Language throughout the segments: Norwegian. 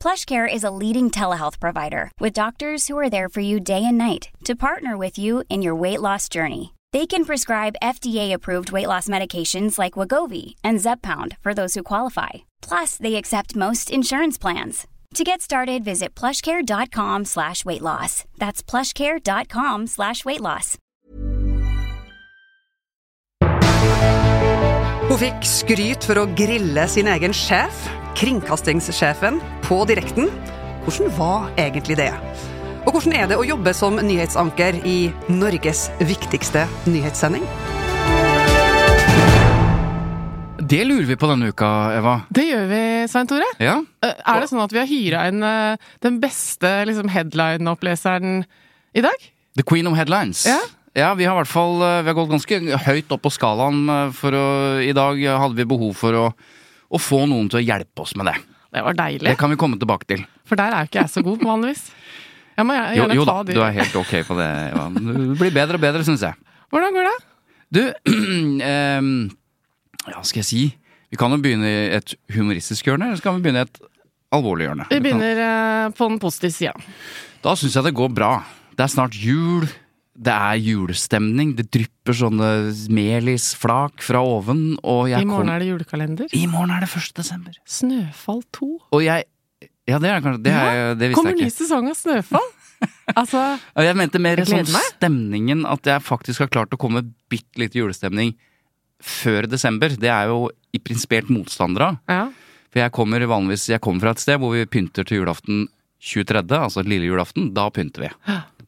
PlushCare is a leading telehealth provider with doctors who are there for you day and night to partner with you in your weight loss journey. They can prescribe FDA-approved weight loss medications like Wagovi and Zepbound for those who qualify. Plus, they accept most insurance plans. To get started, visit plushcare.com slash weight loss. That's plushcare.com slash weight loss. Hun fikk skryt for å grille sin egen sjef, kringkastingssjefen, på direkten. Hvordan var egentlig det? Og hvordan er det å jobbe som nyhetsanker i Norges viktigste nyhetssending? Det lurer vi på denne uka, Eva. Det gjør vi, Svein Tore. Ja. Eh, Er det sånn at vi har hyra inn eh, den beste liksom, headline-oppleseren i dag? The Queen of Headlines. Ja. Ja, vi har i hvert fall eh, Vi har gått ganske høyt opp på skalaen for å I dag hadde vi behov for å, å få noen til å hjelpe oss med det. Det var deilig. Det kan vi komme tilbake til. For der er jo ikke jeg så god, vanligvis. Jeg må gjerne Jo, jo da, ta de du er helt ok på det. Eva. Du blir bedre og bedre, syns jeg. Hvordan går det? Du, ja, skal jeg si Vi kan jo begynne i et humoristisk hjørne, eller så kan vi begynne i et alvorlig hjørne? Vi begynner eh, på den positive sida. Da syns jeg det går bra. Det er snart jul. Det er julestemning. Det drypper sånne melisflak fra oven. Og jeg I morgen kom- er det julekalender. I morgen er det 1. desember. Snøfall 2. Og jeg Ja, det er kanskje Det, er, det visste Kommer jeg ny ikke. sesong av Snøfall? altså, Jeg mente mer Jeg sånn meg. stemningen, at jeg faktisk har klart å komme bitte litt julestemning før desember. Det er jo i prinsipielt motstander av. ja. For jeg kommer vanligvis Jeg kommer fra et sted hvor vi pynter til julaften 23., altså lille julaften. Da pynter vi.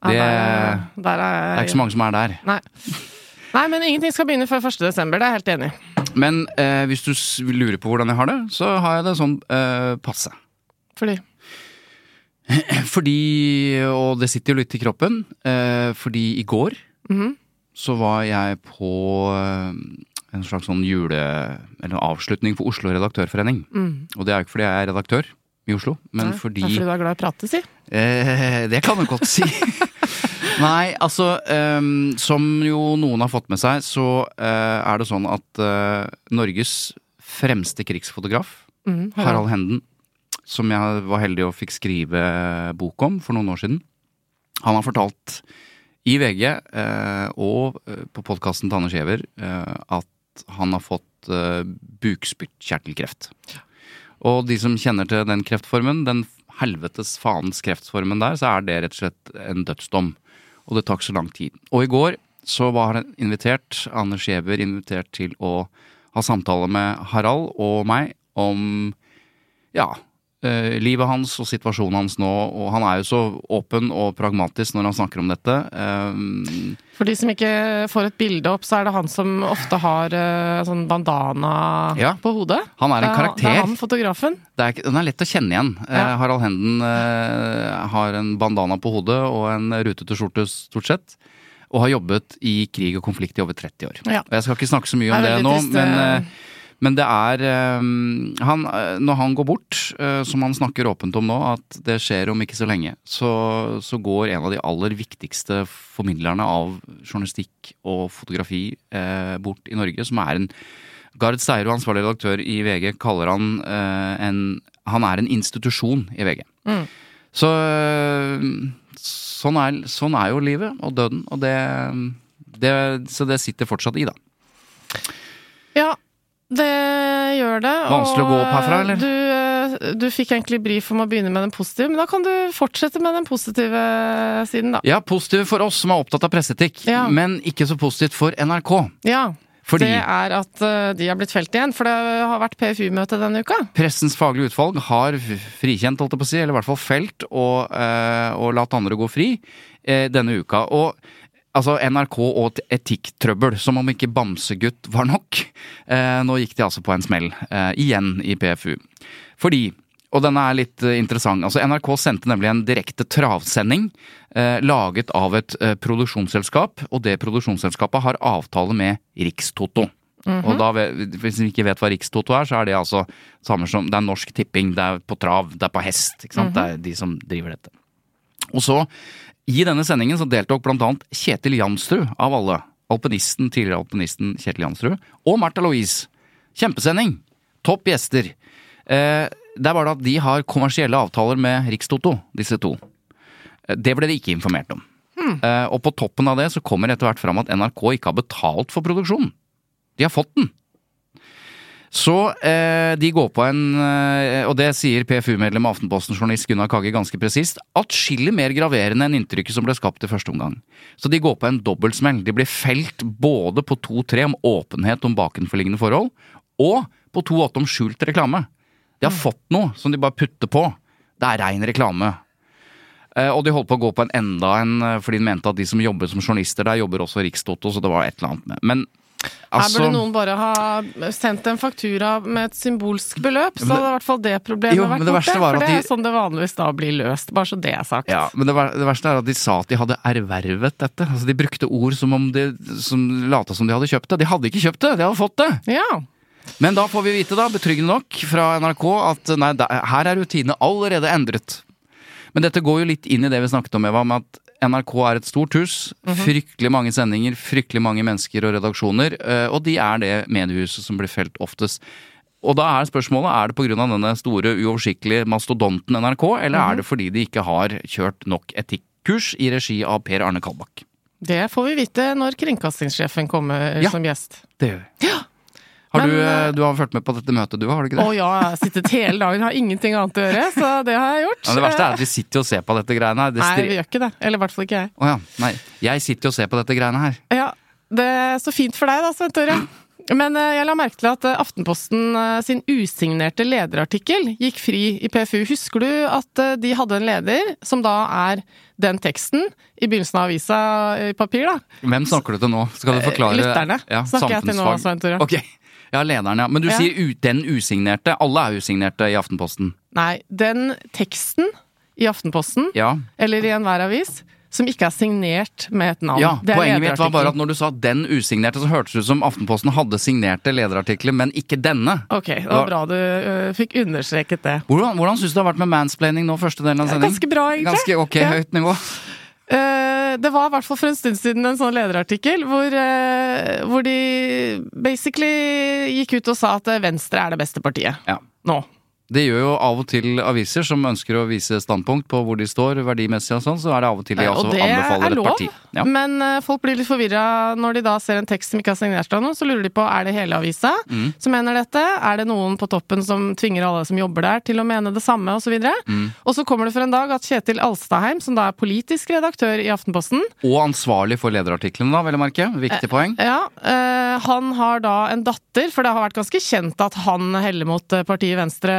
Ja, Det, der, der er, det er ikke så mange som er der. Nei. Nei, men ingenting skal begynne før 1. desember. Det er jeg helt enig i. Men eh, hvis du lurer på hvordan jeg har det, så har jeg det sånn eh, passe. Fordi Fordi, og det sitter jo litt i kroppen, eh, fordi i går Mhm. så var jeg på eh, en slags sånn jule... Eller avslutning for Oslo Redaktørforening. mm. Og det er jo ikke fordi jeg er redaktør i Oslo, men Nei, fordi Det er fordi du er glad i å prate, si. Eh, det kan du godt si. Nei, altså um, Som jo noen har fått med seg, så uh, er det sånn at uh, Norges fremste krigsfotograf, Mm, Harald Henden, som jeg var heldig og fikk skrive bok om for noen år siden, han har fortalt i VG uh, og eh, på podkasten til Anders Giæver at han har fått uh, bukspyttkjertelkreft. Og de som kjenner til den kreftformen, den helvetes faens kreftformen der, så er det rett og slett en dødsdom. Og det ikke så lang tid. Og i går så var han invitert, Anders Giæver invitert til å ha samtale med Harald og meg om ja, eh, livet hans og situasjonen hans nå. Og han er jo så åpen og pragmatisk når han snakker om dette. Eh, For de som ikke får et bilde opp, så er det han som ofte har eh, sånn bandana Ja. på hodet. han er en karakter. Det er han fotografen. Det er, den er lett å kjenne igjen. Eh, Harald Henden eh, har en bandana på hodet og en rutete skjorte, stort sett. Og har jobbet i krig og konflikt i over 30 år. Ja. Jeg skal ikke snakke så mye om Det det, nå, trist, men, eh. Men det er eh, han, eh, Når han går bort, eh, som han snakker åpent om nå, at det skjer om ikke så lenge, så, så går en av de aller viktigste formidlerne av journalistikk og fotografi eh, bort i Norge, som er en Gard Steiro, ansvarlig redaktør i VG, kaller han eh, en Han er en institusjon i VG. Mm. Så sånn er, sånn er jo livet og døden, og det, det Så det sitter fortsatt i, da. Ja, det gjør det. Vanskelig å gå opp herfra, eller? Du, eh, du fikk egentlig brief om å begynne med den positive, men da kan du fortsette med den positive siden, da. Ja, positive for oss som er opptatt av presseetikk, Ja. men ikke så positivt for NRK. Ja, Fordi det er at eh, de har blitt felt igjen, for det har vært PFU-møte denne uka. Pressens faglige utvalg har frikjent, holdt jeg på å si, eller i hvert fall felt, og, eh, og latt andre gå fri denne uka. Og altså NRK og et etikktrøbbel, som om ikke Bamsegutt var nok. Eh, nå gikk de altså på en smell, eh, igjen i PFU. Fordi og denne er litt eh, interessant. Altså, NRK sendte nemlig en direkte travsending eh, laget av et eh, produksjonsselskap, og det produksjonsselskapet har avtale med Rikstoto. Og da, Hvis vi ikke vet hva Rikstoto er, så er det altså samme som Det er Norsk Tipping, det er på trav, det er på hest. ikke sant? Det er de som driver dette. Og så, i denne sendingen så deltok annet Kjetil Jansrud, av alle. Alpinisten, tidligere alpinisten Kjetil Jansrud. Og Martha Louise. Kjempesending! Topp gjester. Eh, det er bare at de har kommersielle avtaler med Rikstoto, disse to. Eh, Det ble de ikke informert om. Eh, og på toppen av det så kommer etter hvert fram at NRK ikke har betalt for produksjonen. De har fått den. Så eh, de går på en, eh, og det sier PFU-medlem av Aftenposten-journalist Gunnar Kagge ganske presist, atskillig mer graverende enn inntrykket som ble skapt i første omgang. Så de går på en dobbeltsmell. De blir felt både på 2-3 om åpenhet om bakenforliggende forhold, og på 2-8 om skjult reklame. De har fått noe som de bare putter på. Det er rein reklame. Eh, Og de holdt på å gå på en enda en, eh, fordi de mente at de som jobber som journalister der, jobber også Rikstoto, så det var et eller annet med. Men Her altså burde noen bare ha sendt en faktura med et symbolsk beløp, så hadde i hvert fall det problemet Jo, vært men det borte. For det de- er sånn det vanligvis da blir løst, bare så det er sagt. Ja, men det, det verste er at de sa at de hadde ervervet dette. Altså De brukte ord som om de som lata som de hadde kjøpt det. De hadde ikke kjøpt det, de hadde fått det! Ja. Men da får vi vite, da, betryggende nok, fra NRK at nei, der, her er rutinene allerede endret. Men dette går jo litt inn i det vi snakket om, Eva, om at NRK er et stort hus. Fryktelig mange sendinger, fryktelig mange mennesker og redaksjoner. eh, Og de er det mediehuset som blir felt oftest. Og da er spørsmålet er det pga. denne store, uoversiktlige mastodonten NRK, eller er det fordi de ikke har kjørt nok etikkurs i regi av Per Arne Kalbakk? Det får vi vite når kringkastingssjefen kommer Ja. som gjest. Det gjør vi. Har Men, du, eh, eh, du har fulgt med på dette møtet, du har du ikke det? Å ja, jeg har sittet hele dagen, har ingenting annet å gjøre, så det har jeg gjort. Ja, det verste er at vi sitter og ser på dette greiene her. Det Nei, vi gjør ikke det. Eller i hvert fall ikke jeg. Å ja. Nei. Jeg sitter og ser på dette greiene her. Ja, det er så fint for deg da, Svein Tore. Men eh, jeg la merke til at Aftenposten sin usignerte lederartikkel gikk fri i PFU. Husker du at de hadde en leder som da er den teksten i begynnelsen av avisa i papir, da? Hvem snakker du til nå? Skal du forklare Lytterne ja, snakker jeg til nå. Svein Tore. Ok. Ja, lederen, ja. Men du Ja. sier u den usignerte. Alle er usignerte i Aftenposten. Nei, den teksten i Aftenposten, Ja. eller i enhver avis, som ikke er signert med et navn. ja Det poenget mitt var bare at når du sa den usignerte, så hørtes det ut som Aftenposten hadde signerte lederartikler, men ikke denne. Ok, det var bra du uh, fikk understreket det. Hvordan, hvordan syns du det har vært med mansplaining nå, første delen av sendingen? ganske bra, egentlig. Ganske ok, Ja. høyt nivå. Eh, det var i hvert fall for en stund siden en sånn lederartikkel hvor, eh, hvor de basically gikk ut og sa at Venstre er det beste partiet Ja. nå. Det gjør jo av og til aviser som ønsker å vise standpunkt på hvor de står verdimessig og sånn, så er det av og til de Eh, også og det anbefaler er et parti. Ja. men eh, folk blir litt forvirra når de da ser en tekst som ikke har signert av noen. Så lurer de på er det hele avisa Mm. som mener dette. Er det noen på toppen som tvinger alle som jobber der til å mene det samme, osv. Og, Mm. og så kommer det for en dag at Kjetil Alstadheim, som da er politisk redaktør i Aftenposten, Og ansvarlig for lederartiklene, da, vel å merke. Viktig poeng. Ja, eh, han har da en datter, for det har vært ganske kjent at han heller mot eh, partiet Venstre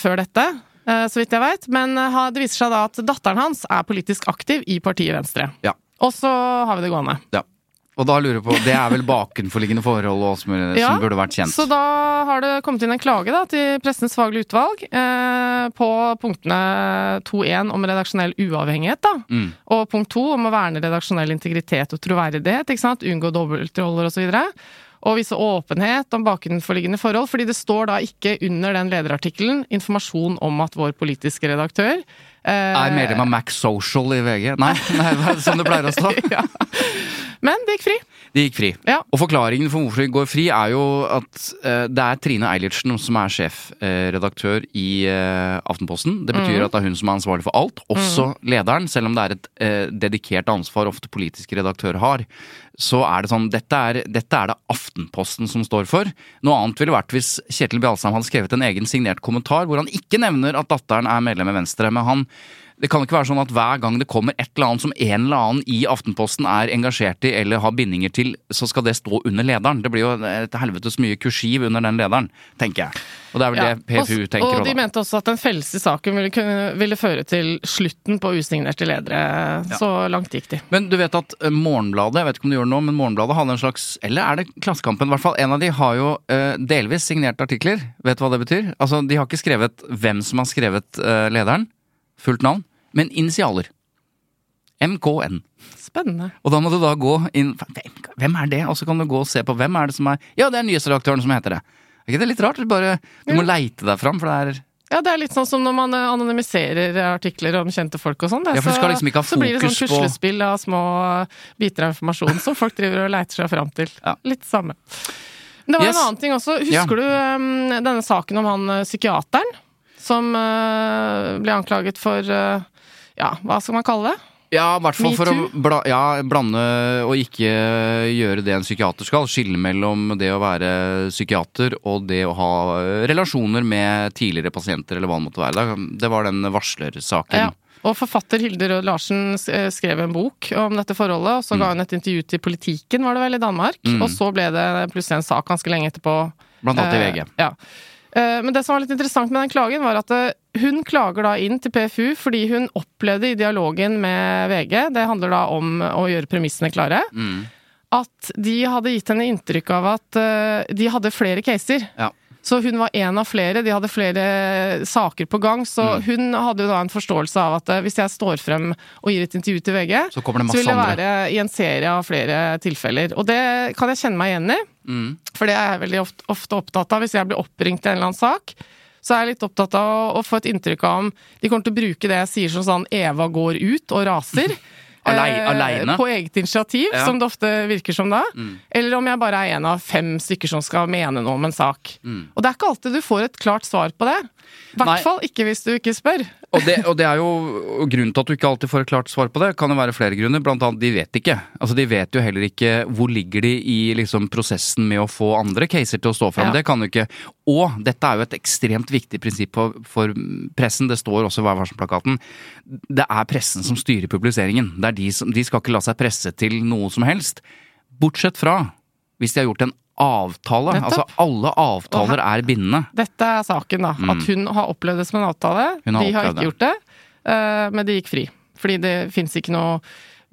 før dette. eh, Så vidt jeg veit. Men eh, det viser seg da at datteren hans er politisk aktiv i partiet Venstre. Ja. Og så har vi det gående. Ja. Og da lurer jeg på, Det er vel bakenforliggende forhold også, som, Ja, burde vært kjent. Så da har det kommet inn en klage da, til Pressens faglige utvalg eh, på punktene 2.1 om redaksjonell uavhengighet. da, Mm. Og punkt 2 om å verne redaksjonell integritet og troverdighet. ikke sant, Unngå dobbeltroller osv. Og vise åpenhet om bakenforliggende forhold. fordi det står da ikke under den lederartikkelen informasjon om at vår politiske redaktør eh, Er medlem av Max Social i VG? Nei, nei er sånn som det pleier å stå. ja. Men det gikk fri. Det gikk fri. Ja. Og forklaringen for hvorfor de går fri, er jo at eh, det er Trine Eilertsen som er sjefredaktør i eh, Aftenposten. Det betyr Mm. at det er hun som er ansvarlig for alt, også lederen. Selv om det er et eh, dedikert ansvar ofte politiske redaktører har. Så er det sånn, dette er, dette er det Aftenposten som står for. Noe annet ville vært hvis Kjetil Bjalsheim hadde skrevet en egen signert kommentar hvor han ikke nevner at datteren er medlem i Venstre, men han det kan ikke være sånn at hver gang det kommer et eller annet som en eller annen i Aftenposten er engasjert i eller har bindinger til, så skal det stå under lederen. Det blir jo et helvetes mye kursiv under den lederen, tenker jeg. Og det er vel Ja, det PFU tenker tenker Og de da. mente også at den felleste saken ville, kunne, ville føre til slutten på usignerte ledere. Så langt gikk de. Men du vet at eh, Morgenbladet jeg vet ikke om de gjør det nå, men Morgenbladet hadde en slags Eller er det Klassekampen? I hvert fall en av de har jo uh, delvis signert artikler. Vet du hva det betyr? Altså, De har ikke skrevet hvem som har skrevet uh, lederen, fullt navn, men initialer. MKN. Spennende. Og da må du da gå inn Hvem er det? Og så kan du gå og se på hvem er det som er Ja, det er nyhetsredaktøren som heter det. Er ikke det litt rart? Du, bare, du må leite deg fram, for det er Ja, det er litt sånn som når man eh, anonymiserer artikler om kjente folk og sånn. Ja, for du skal liksom ikke ha Så blir det sånn fokus puslespill av små biter av informasjon som folk driver og leiter seg fram til. Ja. Litt samme. Men det var Yes. en annen ting også. Ja. Husker du um, denne saken om han eh, psykiateren som uh, ble anklaget for eh, ja, hva skal man kalle det? Ja, i hvert fall for å bla, ja, blande og ikke gjøre det en psykiater skal. Skille mellom det å være psykiater og det å ha relasjoner med tidligere pasienter, eller hva det måtte være. Det var den varslersaken. Ja. Og forfatter Hilde Rød Larsen eh, skrev en bok om dette forholdet, og så ga hun et intervju til Politiken, var det vel, i Danmark. Mm. Og så ble det plutselig en sak ganske lenge etterpå. Blant annet i Eh, VG. Ja. Eh, Men det som var litt interessant med den klagen, var at eh, hun klager da inn til PFU fordi hun opplevde i dialogen med VG, det handler da om å gjøre premissene klare, Mm. at de hadde gitt henne inntrykk av at eh, de hadde flere caser. Ja. Så hun var en av flere, de hadde flere saker på gang. Så Mm. hun hadde jo da en forståelse av at eh, hvis jeg står frem og gir et intervju til VG, Så så vil det andre. være i en serie av flere tilfeller. Og det kan jeg kjenne meg igjen i. Mm. For det er jeg veldig ofte, ofte opptatt av. Hvis jeg blir oppringt i en eller annen sak, så er jeg litt opptatt av å, å få et inntrykk av om de kommer til å bruke det jeg sier som sånn Eva går ut og raser. Eh, aleine? På eget initiativ, Ja. som det ofte virker som da. Mm. Eller om jeg bare er en av fem stykker som skal mene noe om en sak. Mm. Og det er ikke alltid du får et klart svar på det. I hvert fall ikke hvis du ikke spør. Og det, og det er jo grunnen til at du ikke alltid får et klart svar på det, kan jo være flere grunner. Blant annet, de vet ikke. Altså, De vet jo heller ikke hvor ligger de i liksom, prosessen med å få andre caser til å stå fram. Ja. Det kan jo ikke. Og dette er jo et ekstremt viktig prinsipp for, for pressen. Det står også i Vær varsom-plakaten. Det er pressen som styrer publiseringen. Det er de, som, de skal ikke la seg presse til noe som helst. Bortsett fra hvis de har gjort en avtale. Nettopp. Altså alle avtaler er bindende. Dette er saken, da. At hun har opplevd det som en avtale. Mm. Hun har de har ikke det. gjort det, eh, men de gikk fri. Fordi det fins ikke noe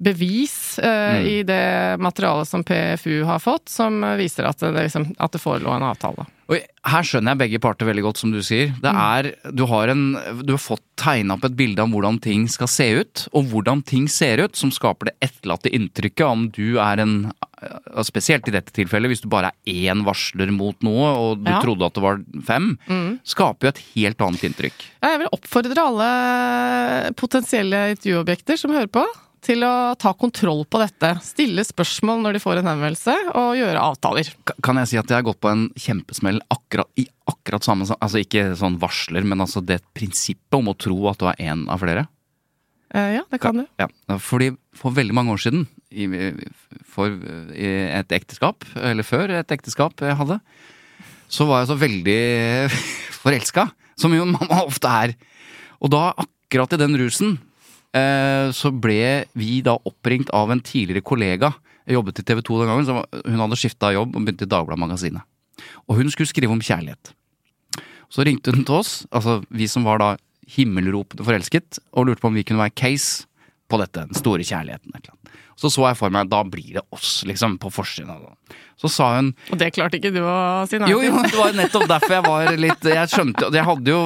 bevis eh, Mm. i det materialet som PFU har fått, som viser at det, liksom, at det forelå en avtale. Og her skjønner jeg begge parter veldig godt, som du sier. Det er, du, har en, du har fått tegna opp et bilde av hvordan ting skal se ut, og hvordan ting ser ut, som skaper det etterlatte inntrykket om du er en Spesielt i dette tilfellet, hvis du bare er én varsler mot noe, og du Ja. trodde at det var fem, skaper jo et helt annet inntrykk. Jeg vil oppfordre alle potensielle intervjuobjekter som hører på, til å ta kontroll på dette. Stille spørsmål når de får en henvendelse, og gjøre avtaler. Kan jeg si at jeg har gått på en kjempesmell akkurat, i akkurat samme Altså ikke sånn varsler, men altså det prinsippet om å tro at du er én av flere. Eh, ja, det kan du. Ja, fordi for veldig mange år siden, i, for i et ekteskap, eller før et ekteskap jeg hadde, så var jeg så veldig forelska, som jo mamma ofte er. Og da, akkurat i den rusen, så ble vi da oppringt av en tidligere kollega. Jeg jobbet i TV 2 den gangen, så hun hadde skifta jobb og begynte i Dagbladet Magasinet. Og hun skulle skrive om kjærlighet. Så ringte hun til oss, altså vi som var da himmelropende forelsket, og lurte på om vi kunne være case på dette, den store kjærligheten. Så så jeg for meg, da blir det oss, liksom, på forsiden. Så sa hun Og det klarte ikke du å si nei til. jo, det var nettopp derfor jeg var litt Jeg skjønte jeg hadde jo,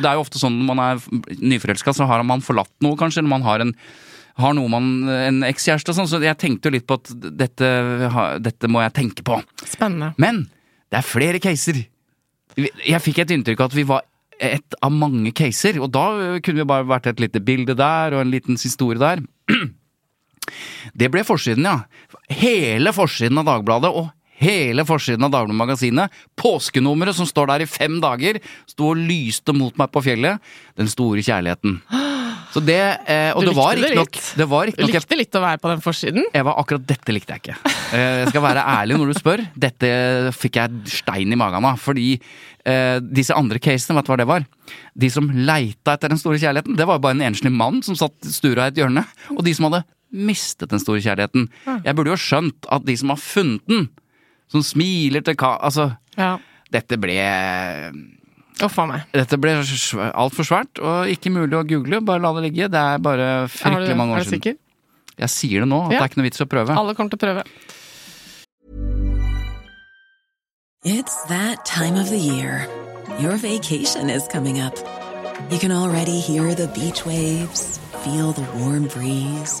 Det er jo ofte sånn når man er nyforelska, så har man forlatt noe, kanskje. Eller man har en har noe man, en ekskjæreste og sånn, så jeg tenkte jo litt på at dette, dette må jeg tenke på. Spennende. Men det er flere caser. Jeg fikk et inntrykk av at vi var et av mange caser, og da kunne vi bare vært et lite bilde der og en liten historie der. Det ble forsiden, ja. Hele forsiden av Dagbladet og hele forsiden av Dagbladet Magasinet. Påskenummeret som står der i fem dager, sto og lyste mot meg på fjellet. Den store kjærligheten. Så det, eh, og Du det var riktignok litt. Du jeg, likte litt å være på den forsiden. Eva, akkurat dette likte jeg ikke. Eh, Jeg skal være ærlig når du spør. Dette fikk jeg stein i magen av. Fordi eh, disse andre casene, vet du hva det var? De som leita etter den store kjærligheten, det var jo bare en enslig mann som satt stura i et hjørne. Og de som hadde mistet den store kjærligheten. Jeg burde jo skjønt at de som har funnet den, som smiler til ka... Altså, Ja. dette ble Uff meg. dette ble altfor svært og ikke mulig å google. Bare la det ligge. Det er bare fryktelig mange fryktelig mange er år du siden. sikker? Jeg sier det nå, at Ja. det er ikke noe vits å prøve. Alle kommer til å prøve. It's that time of the year. Your vacation is coming up. You can already hear the beach waves, feel the warm breeze,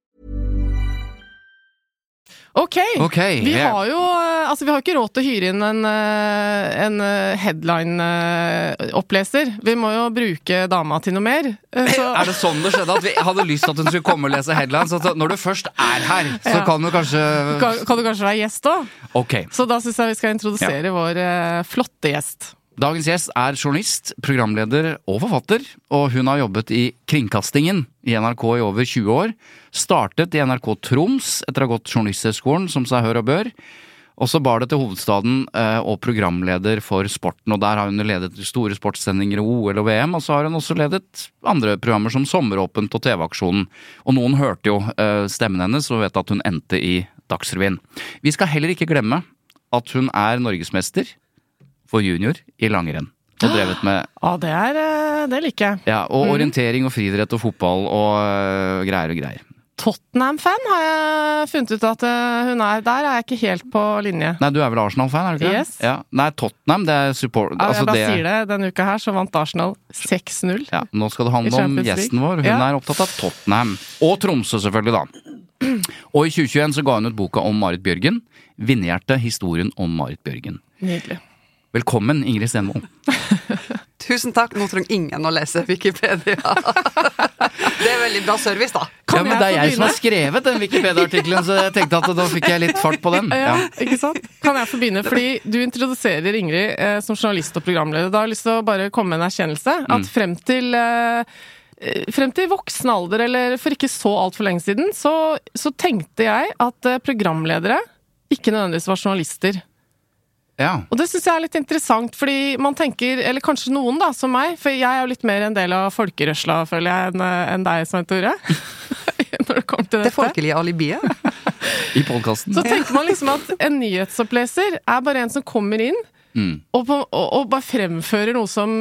Ok, okay vi yeah. har jo eh, Altså, vi har ikke råd til å hyre inn en, eh, en headline-oppleser. Vi må jo bruke dama til noe mer. eh, Så, Er det sånn det skjedde? At vi hadde lyst til at hun skulle komme og lese headlines? At når du først er her, så Ja. kan du kanskje kan, kan du kanskje være gjest òg? Okay. Så da syns jeg vi skal introdusere vår eh, flotte gjest. Dagens gjest er journalist, programleder og forfatter, og hun har jobbet i kringkastingen i NRK i over 20 år. Startet i NRK Troms etter å ha gått Journalisthøgskolen, som seg hør og bør. Og så bar det til hovedstaden eh, og programleder for sporten, og der har hun ledet store sportssendinger OL og VM, og så har hun også ledet andre programmer som Sommeråpent og TV-aksjonen. Og noen hørte jo eh, stemmen hennes og vet at hun endte i Dagsrevyen. Vi skal heller ikke glemme at hun er norgesmester for junior i langrenn. Og drevet med Ja, det er eh, Det liker jeg. ja, og orientering og friidrett og fotball og øh, greier og greier. Tottenham-fan har jeg funnet ut at eh, hun er. Der er jeg ikke helt på linje. Nei, du er vel Arsenal-fan, er du ikke? Yes. Ja. Nei, Tottenham, det er support... Ja, altså jeg bare det, sier det. Denne uka her så vant Arsenal 6-0. Ja, nå skal det handle om gjesten vår. Hun Ja. er opptatt av Tottenham. Og Tromsø, selvfølgelig, da. Og i 2021 så ga hun ut boka om Marit Bjørgen. 'Vinnerhjerte historien om Marit Bjørgen'. Nydelig. Velkommen, Ingrid Stenvold. Tusen takk. Nå trenger ingen å lese Wikipedia. det er veldig bra service, da. Ja, men det er jeg som har skrevet den Wikipedia-artikkelen, så jeg tenkte at da fikk jeg litt fart på den. Ja, Ja. ikke sant? Kan jeg få begynne? Fordi du introduserer Ingrid eh, som journalist og programleder. Da har jeg lyst til å bare komme med en erkjennelse. Mm. At frem til eh, eh, Frem til voksen alder, eller for ikke så altfor lenge siden, så, så tenkte jeg at eh, programledere ikke nødvendigvis var journalister. Ja. Og det syns jeg er litt interessant, fordi man tenker, eller kanskje noen da, som meg, for jeg er jo litt mer en del av folkerørsla, føler jeg, enn en deg, Svein Tore. Når det kommer til Det dette. folkelige alibiet. I podkasten. Så tenker man liksom at en nyhetsoppleser er bare en som kommer inn Mm. og, på, og, og bare fremfører noe som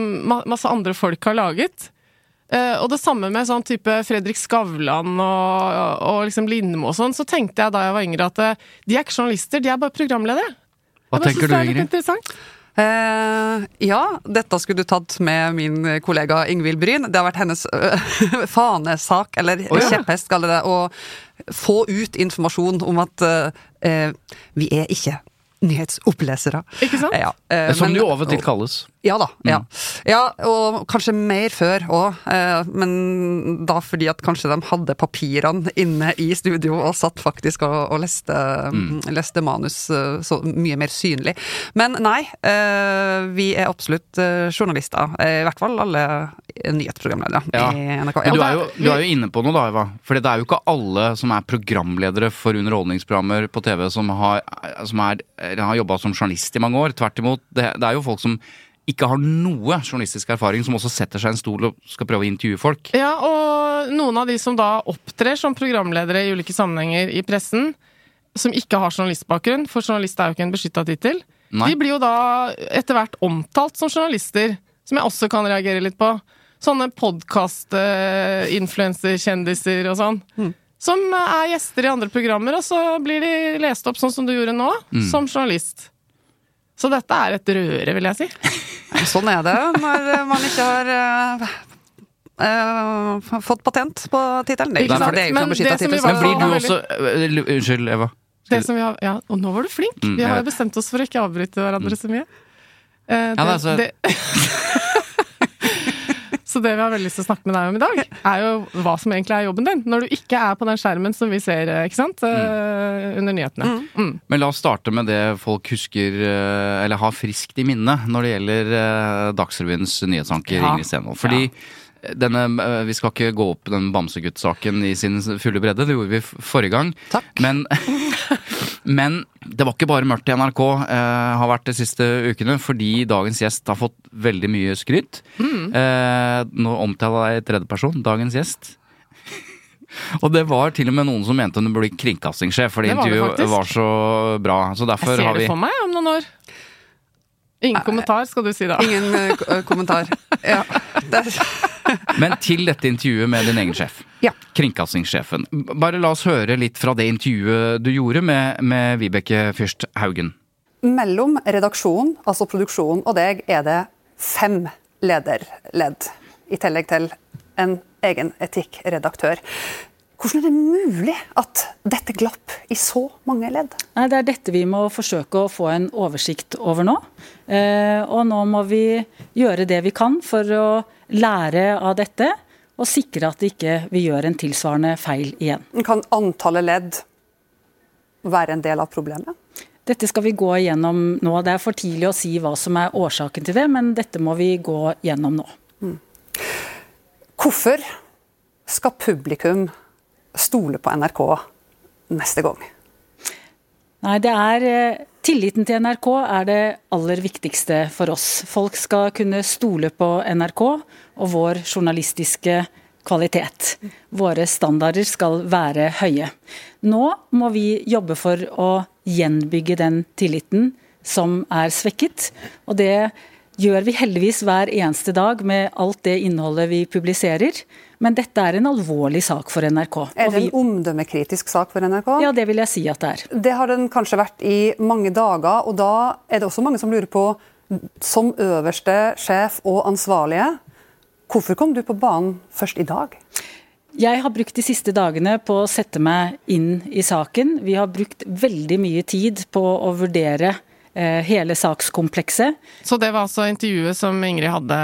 masse andre folk har laget. Uh, og det samme med sånn type Fredrik Skavlan og, og liksom Lindmo og sånn. Så tenkte jeg da jeg var yngre at uh, de er ikke journalister, de er bare programledere. Hva Jeg tenker du, det Ingrid? interessant. Eh, ja, dette skulle du tatt med min kollega Ingvild Bryn. Det har vært hennes øh, fanesak, eller oh, ja. kjepphest, kaller det, å få ut informasjon om at eh, vi er ikke nyhetsopplesere. Ikke sant? Ja, eh, Som det jo av og til kalles. Ja da. Ja. ja, og kanskje mer før òg, eh, men da fordi at kanskje de hadde papirene inne i studio og satt faktisk og, og leste, leste manus eh, så mye mer synlig. Men nei, eh, vi er absolutt eh, journalister. eh, I hvert fall alle nyhetsprogramledere Ja. i NRK. Men du er, jo, du er jo inne på noe da, Eva. For det er jo ikke alle som er programledere for underholdningsprogrammer på TV som har, som er, har jobba som journalist i mange år. Tvert imot. Det, det er jo folk som ikke har noe journalistisk erfaring, som også setter seg i en stol og skal prøve å intervjue folk. Ja, og noen av de som da opptrer som programledere i ulike sammenhenger i pressen, som ikke har journalistbakgrunn, for journalist er jo ikke en beskytta tittel, De blir jo da etter hvert omtalt som journalister, som jeg også kan reagere litt på. Sånne podkast-influenserkjendiser og sånn. Som er gjester i andre programmer, og så blir de lest opp sånn som du gjorde nå, som journalist. Så dette er et røre, vil jeg si. Sånn er det når man ikke har uh, uh, fått patent på tittelen. Det er Ikke ikke det er jo ikke Men noe beskyttet det tittel. Men blir du også uh, Unnskyld, Eva. Det som vi har, ja, og nå var du flink! Mm, vi har jo bestemt oss for å ikke avbryte hverandre så mye. Det, Ja, det er så- det, så det vi har veldig lyst til å snakke med deg om i dag, er jo hva som egentlig er jobben din. Når du ikke er på den skjermen som vi ser eh, ikke sant? mm. under nyhetene. Mm. Men la oss starte med det folk husker, øh, eller har friskt i minne, når det gjelder Dagsrevyens nyhetsanker Ja. Ingrid Stenvold. Fordi denne, øh, Vi skal ikke gå opp den Bamsegutt-saken i sin fulle bredde, det gjorde vi forrige gang. Takk. Men, men det var ikke bare mørkt i NRK, eh, har vært de siste ukene, fordi dagens gjest har fått veldig mye skryt. Eh, nå omtaler jeg i tredjeperson, dagens gjest. Og det var til og med noen som mente hun burde bli kringkastingssjef, fordi intervjuet var så bra. Så derfor Jeg ser har vi det for meg om noen år. Ingen kommentar, skal du si da. Ingen eh, eh, kommentar. Ja. Men til dette intervjuet med din egen sjef. Ja. Kringkastingssjefen. Bare la oss høre litt fra det intervjuet du gjorde med, med Vibeke Fyrst Haugen. mellom redaksjonen, altså produksjonen, og deg er det fem lederledd, i tillegg til en egen etikkredaktør. Hvordan er det mulig at dette glapp i så mange ledd? Nei, Det er dette vi må forsøke å få en oversikt over nå. Eh, og nå må vi gjøre det vi kan for å lære av dette, og sikre at ikke vi gjør en tilsvarende feil igjen. Kan antallet ledd være en del av problemet? Dette skal vi gå igjennom nå. Det er for tidlig å si hva som er årsaken til det, men dette må vi gå gjennom nå. Hvorfor skal publikum stole på NRK neste gang? Nei, det er eh, Tilliten til NRK er det aller viktigste for oss. Folk skal kunne stole på NRK og vår journalistiske kvalitet. Våre standarder skal være høye. Nå må vi jobbe for å gjenbygge den tilliten som er svekket. Og det gjør vi heldigvis hver eneste dag med alt det innholdet vi publiserer. Men dette er en alvorlig sak for NRK. Er det en omdømmekritisk sak for NRK? ja, det vil jeg si at det er. Det har den kanskje vært i mange dager, og da er det også mange som lurer på, som øverste sjef og ansvarlige, hvorfor kom du på banen først i dag? Jeg har brukt de siste dagene på å sette meg inn i saken. Vi har brukt veldig mye tid på å vurdere eh, hele sakskomplekset. Så det var altså intervjuet som Ingrid hadde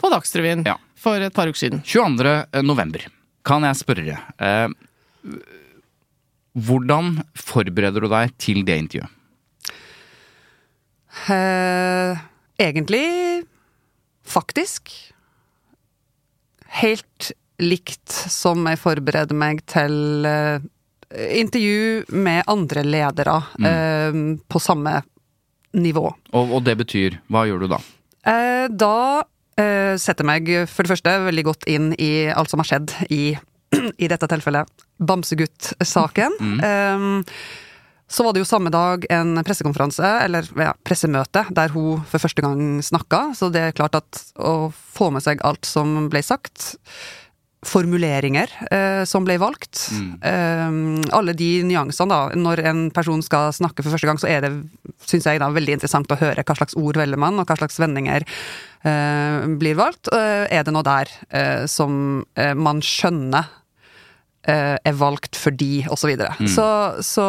på Dagsrevyen Ja. For et par uker siden. 22. november. Kan jeg spørre eh, Hvordan forbereder du deg til det intervjuet? Eh, egentlig, faktisk, helt likt som jeg forbereder meg til eh, intervju med andre ledere eh, på samme nivå. Og, og det betyr Hva gjør du da? Eh, da eh, setter meg for det første veldig godt inn i alt som har skjedd i, i dette tilfellet Bamsegutt-saken. Eh, så var det jo samme dag en pressekonferanse, eller ja, pressemøte, der hun for første gang snakka. Så det er klart at å få med seg alt som ble sagt, formuleringer eh, som ble valgt, eh, alle de nyansene, da. Når en person skal snakke for første gang, så er det, syns jeg, da, veldig interessant å høre hva slags ord velger man, og hva slags vendinger eh, blir valgt. Eh, er det noe der eh, som eh, man skjønner eh, er valgt fordi, og så videre. Så, så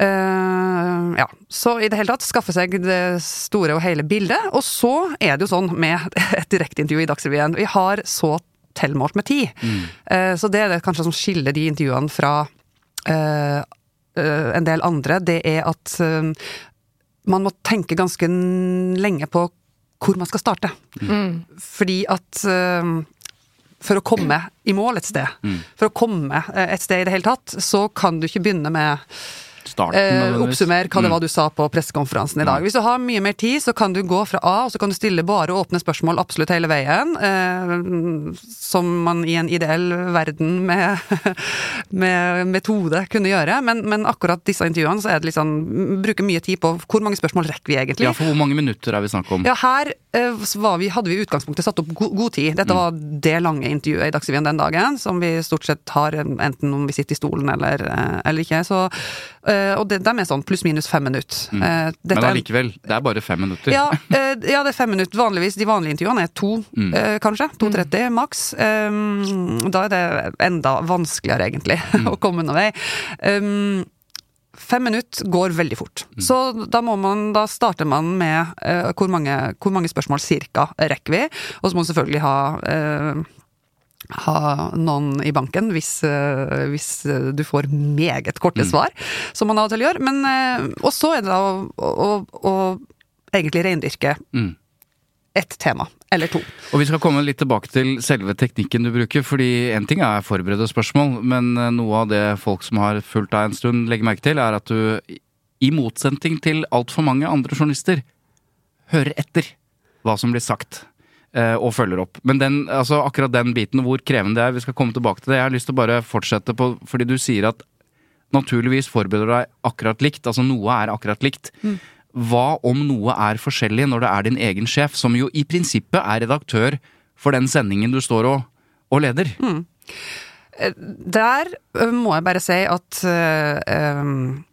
Uh, ja. Så i det hele tatt skaffe seg det store og hele bildet. Og så er det jo sånn med et direkteintervju i Dagsrevyen. Vi har så tilmålt med tid. Eh, så det er det kanskje som skiller de intervjuene fra uh, en del andre. Det er at man må tenke ganske lenge på hvor man skal starte. Fordi at for å komme i mål et sted, for å komme et sted i det hele tatt, så kan du ikke begynne med Starten, Eh, oppsummer hva det Mm. var du sa på pressekonferansen i dag. Hvis du har mye mer tid, så kan du gå fra A, og så kan du stille bare åpne spørsmål absolutt hele veien. Eh, som man i en ideell verden med, med metode kunne gjøre. Men, men akkurat disse intervjuene så er det sånn Bruker mye tid på hvor mange spørsmål rekker vi egentlig. Ja, for hvor mange minutter er vi snakk om? Ja, her eh, var vi, hadde vi i utgangspunktet satt opp god, god tid. Mm. Dette var det lange intervjuet i Dagsrevyen den dagen, som vi stort sett har enten om vi sitter i stolen eller, eller ikke. Så, og det, de er sånn pluss-minus fem minutter. Eh, Mm. Men dette er- allikevel, det er bare fem minutter. ja, eh, ja, det er fem minutter. Vanligvis, de vanlige intervjuene er to, Mm. eh, kanskje. 2.30 maks. Um, da er det enda vanskeligere, egentlig, Mm. å komme noen vei. Um, Fem minutter går veldig fort. Mm. Så da, man, da starter man med uh, hvor, mange, hvor mange spørsmål cirka rekker vi, og så må man selvfølgelig ha eh, ha noen i banken hvis, eh, hvis eh, du får meget korte Mm. svar, som man av og til gjør. Men, eh, og så er det da å, å, å egentlig reindyrke Mm. ett tema, eller to. Og vi skal komme litt tilbake til selve teknikken du bruker, fordi en ting er forberedte spørsmål, men noe av det folk som har fulgt deg en stund legger merke til, er at du, i motsetning til altfor mange andre journalister, hører etter hva som blir sagt. Eh, Og følger opp. Men den, altså akkurat den biten, hvor krevende det er, vi skal komme tilbake til det. Jeg har lyst til å bare fortsette på, fordi du sier at naturligvis forbereder deg akkurat likt, altså noe er akkurat likt. Hva om noe er forskjellig når det er din egen sjef, som jo i prinsippet er redaktør for den sendingen du står og, og leder? Der må jeg bare si at ø, øm,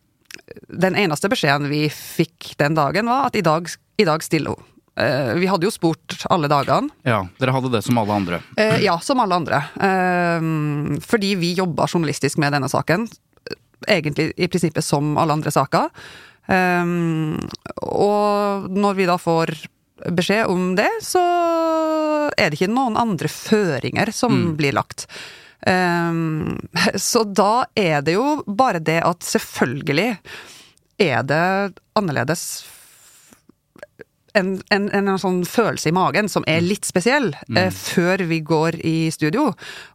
den eneste beskjeden vi fikk den dagen, var at i dag, i dag stiller hun. Eh, vi hadde jo spurt alle dagene. Ja, dere hadde det som alle andre. Eh, ja, som alle andre. Eh, fordi vi jobba journalistisk med denne saken. Egentlig i prinsippet som alle andre saker. Og når vi da får beskjed om det, så er det ikke noen andre føringer som blir lagt. Så da er det jo bare det at selvfølgelig er det annerledes en, en, en sånn følelse i magen som er litt spesiell, eh, før vi går i studio.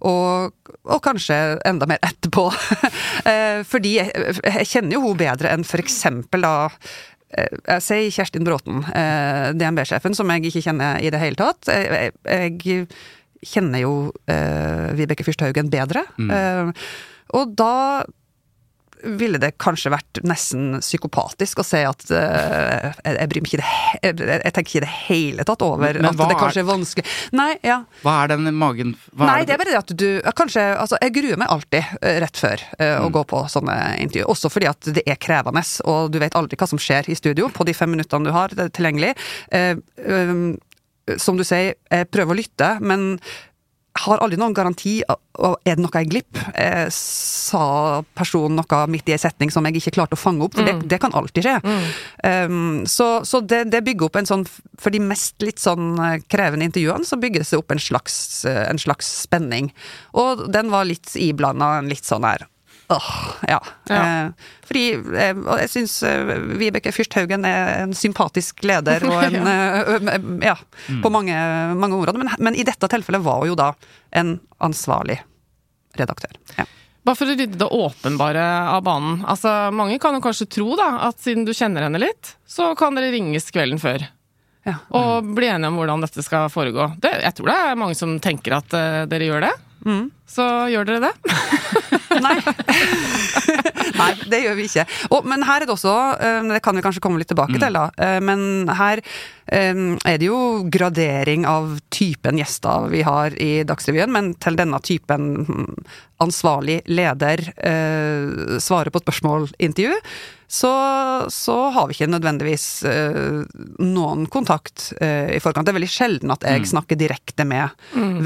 Og, og kanskje enda mer etterpå. eh, fordi jeg, jeg kjenner jo hun bedre enn for eksempel da eh, jeg sier Kjerstin Bråten, eh, DNB-sjefen, som jeg ikke kjenner i det hele tatt. Jeg, jeg, kjenner jo eh, Vibeke Fyrsthaugen bedre. Eh, og da ville det kanskje vært nesten psykopatisk å se at uh, jeg, bryr meg ikke det jeg, jeg tenker ikke i det hele tatt over Men at det er- kanskje er vanskelig Nei, ja. Hva er den magen hva Nei, det er bare det at du Kanskje Altså, jeg gruer meg alltid eh, rett før uh, Mm. å gå på sånne intervju. Også fordi at det er krevende, og du vet aldri hva som skjer i studio på de fem minuttene du har det er tilgjengelig. Uh, um, som du sier, jeg prøver å lytte, men har aldri noen garanti. Og er det noe jeg glipp? Eh, sa personen noe midt i en setning som jeg ikke klarte å fange opp? For det, det kan alltid skje. Um, så så det, det bygger opp en sånn For de mest litt sånn eh, krevende intervjuene så bygger det seg opp en slags, eh, en slags spenning. Og den var litt iblanda en litt sånn her Åh, ja. Ja. Eh, fordi eh, jeg syns eh, Vibeke Fyrsthaugen er en sympatisk leder og en Ja, på mange, mange områder. Men, men i dette tilfellet var hun jo da en ansvarlig redaktør. Ja. Bare for å rydde det åpenbare av banen. Altså, mange kan jo kanskje tro da, at siden du kjenner henne litt, så kan dere ringes kvelden før. Ja. Og bli enige om hvordan dette skal foregå. Det, jeg tror det er mange som tenker at uh, dere gjør det. Så gjør dere det. Nei. Nei, det gjør vi ikke. Og, men her er det også, eh, det kan vi kanskje komme litt tilbake til, da, eh, men her eh, er det jo gradering av typen gjester vi har i Dagsrevyen, men til denne typen hm, ansvarlig leder eh, svarer på spørsmål-intervju, så, så har vi ikke nødvendigvis eh, noen kontakt eh, i forkant. Det er veldig sjelden at jeg snakker direkte med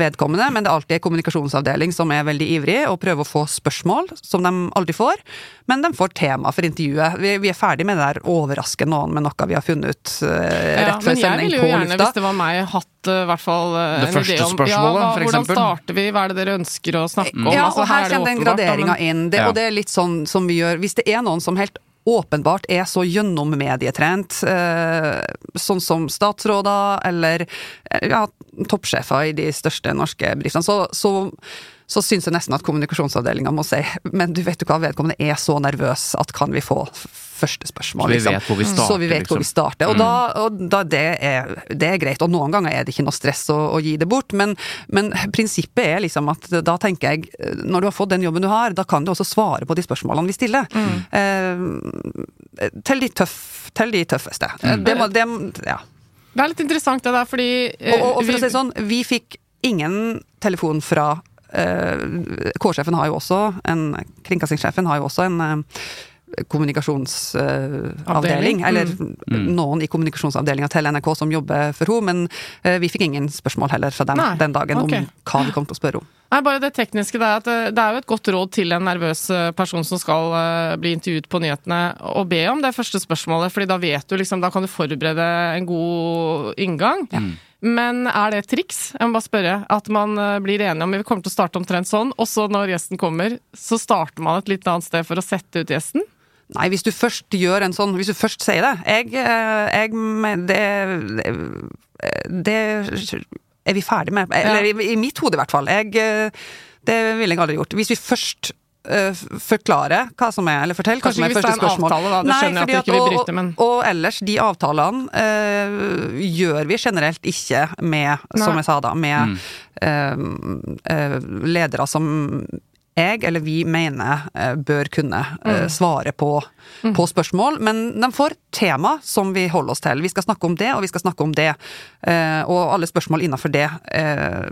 vedkommende, men det er alltid en kommunikasjonsavdeling som er veldig ivrig og prøver å få spørsmål, som de aldri får. Men de får tema for intervjuet. Vi, vi er ferdig med det der overraske noen med noe vi har funnet ut Ja, rett før men jeg ville jo gjerne, lufta. hvis det var meg, hatt uh, hvert fall uh, Det en første idé om ja, hva, hvordan starter vi, hva er det dere ønsker å snakke om? Ja, Altså, og her er kommer den graderinga inn. Det, Ja. Og det er litt sånn som vi gjør Hvis det er noen som helt åpenbart er så gjennommedietrent, eh, sånn som statsråder eller ja, toppsjefer i de største norske bedriftene, så, så, så syns jeg nesten at kommunikasjonsavdelinga må si men du vet jo hva, vedkommende er så nervøs at kan vi få første spørsmål, Så vi liksom. vet hvor vi starter, Så vi vet hvor liksom. vi starter. Og, da, og da det, er, det er greit. Og noen ganger er det ikke noe stress å, å gi det bort, men, men prinsippet er liksom at da tenker jeg Når du har fått den jobben du har, da kan du også svare på de spørsmålene vi stiller. Eh, til, de tøff, til de tøffeste. Mm. Det må, det, ja. Det er litt interessant det der, fordi eh, Og, og, og for vi- å si sånn, vi fikk ingen telefon fra K-sjefen har jo også en Kringkastingssjefen har jo også en uh, kommunikasjonsavdeling. uh, eller Mm. noen i kommunikasjonsavdelinga til NRK som jobber for henne, men uh, vi fikk ingen spørsmål heller fra den, den dagen okay. om hva vi kom til å spørre om. Nei, bare det tekniske det er at eh, det er jo et godt råd til en nervøs eh, person som skal uh, bli intervjuet på nyhetene, å be om det første spørsmålet, fordi da vet du liksom, da kan du forberede en god inngang. Men er det et triks? Jeg må bare spørre. At man eh, blir enige om vi kommer til å starte omtrent sånn, og så når gjesten kommer, så starter man et litt annet sted for å sette ut gjesten? Nei, hvis du først gjør en sånn Hvis du først sier det Jeg, eh, jeg det, det er vi ferdig med. Eller i, i mitt hode, i hvert fall. Jeg, eh, det ville jeg aldri gjort. Hvis vi først eh, forklare hva som er, eller fortell hva Kanskje som er hvis det er en avtale, da. Det skjønner jeg at du ikke vil bryte, men- Og, og ellers, de avtalene uh, gjør vi generelt ikke med, som jeg sa da, med eh, uh, ledere som jeg eller vi mener bør kunne eh, svare på, på spørsmål, men de får tema som vi holder oss til. Vi skal snakke om det, og vi skal snakke om det. Eh, og alle spørsmål innafor det eh,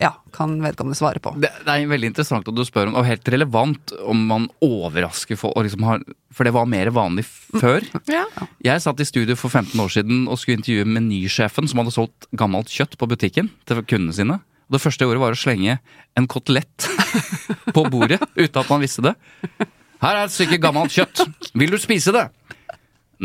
ja, kan vedkommende svare på. Det, det er veldig interessant at du spør om, og helt relevant om man overrasker folk. Liksom har, for det var mer vanlig før. Ja. Jeg satt i studio for 15 år siden og skulle intervjue menysjefen som hadde solgt gammelt kjøtt på butikken til kundene sine. Og det første jeg gjorde, var å slenge en kotelett på bordet uten at man visste det. Her er et stykke gammelt kjøtt. Vil du spise det?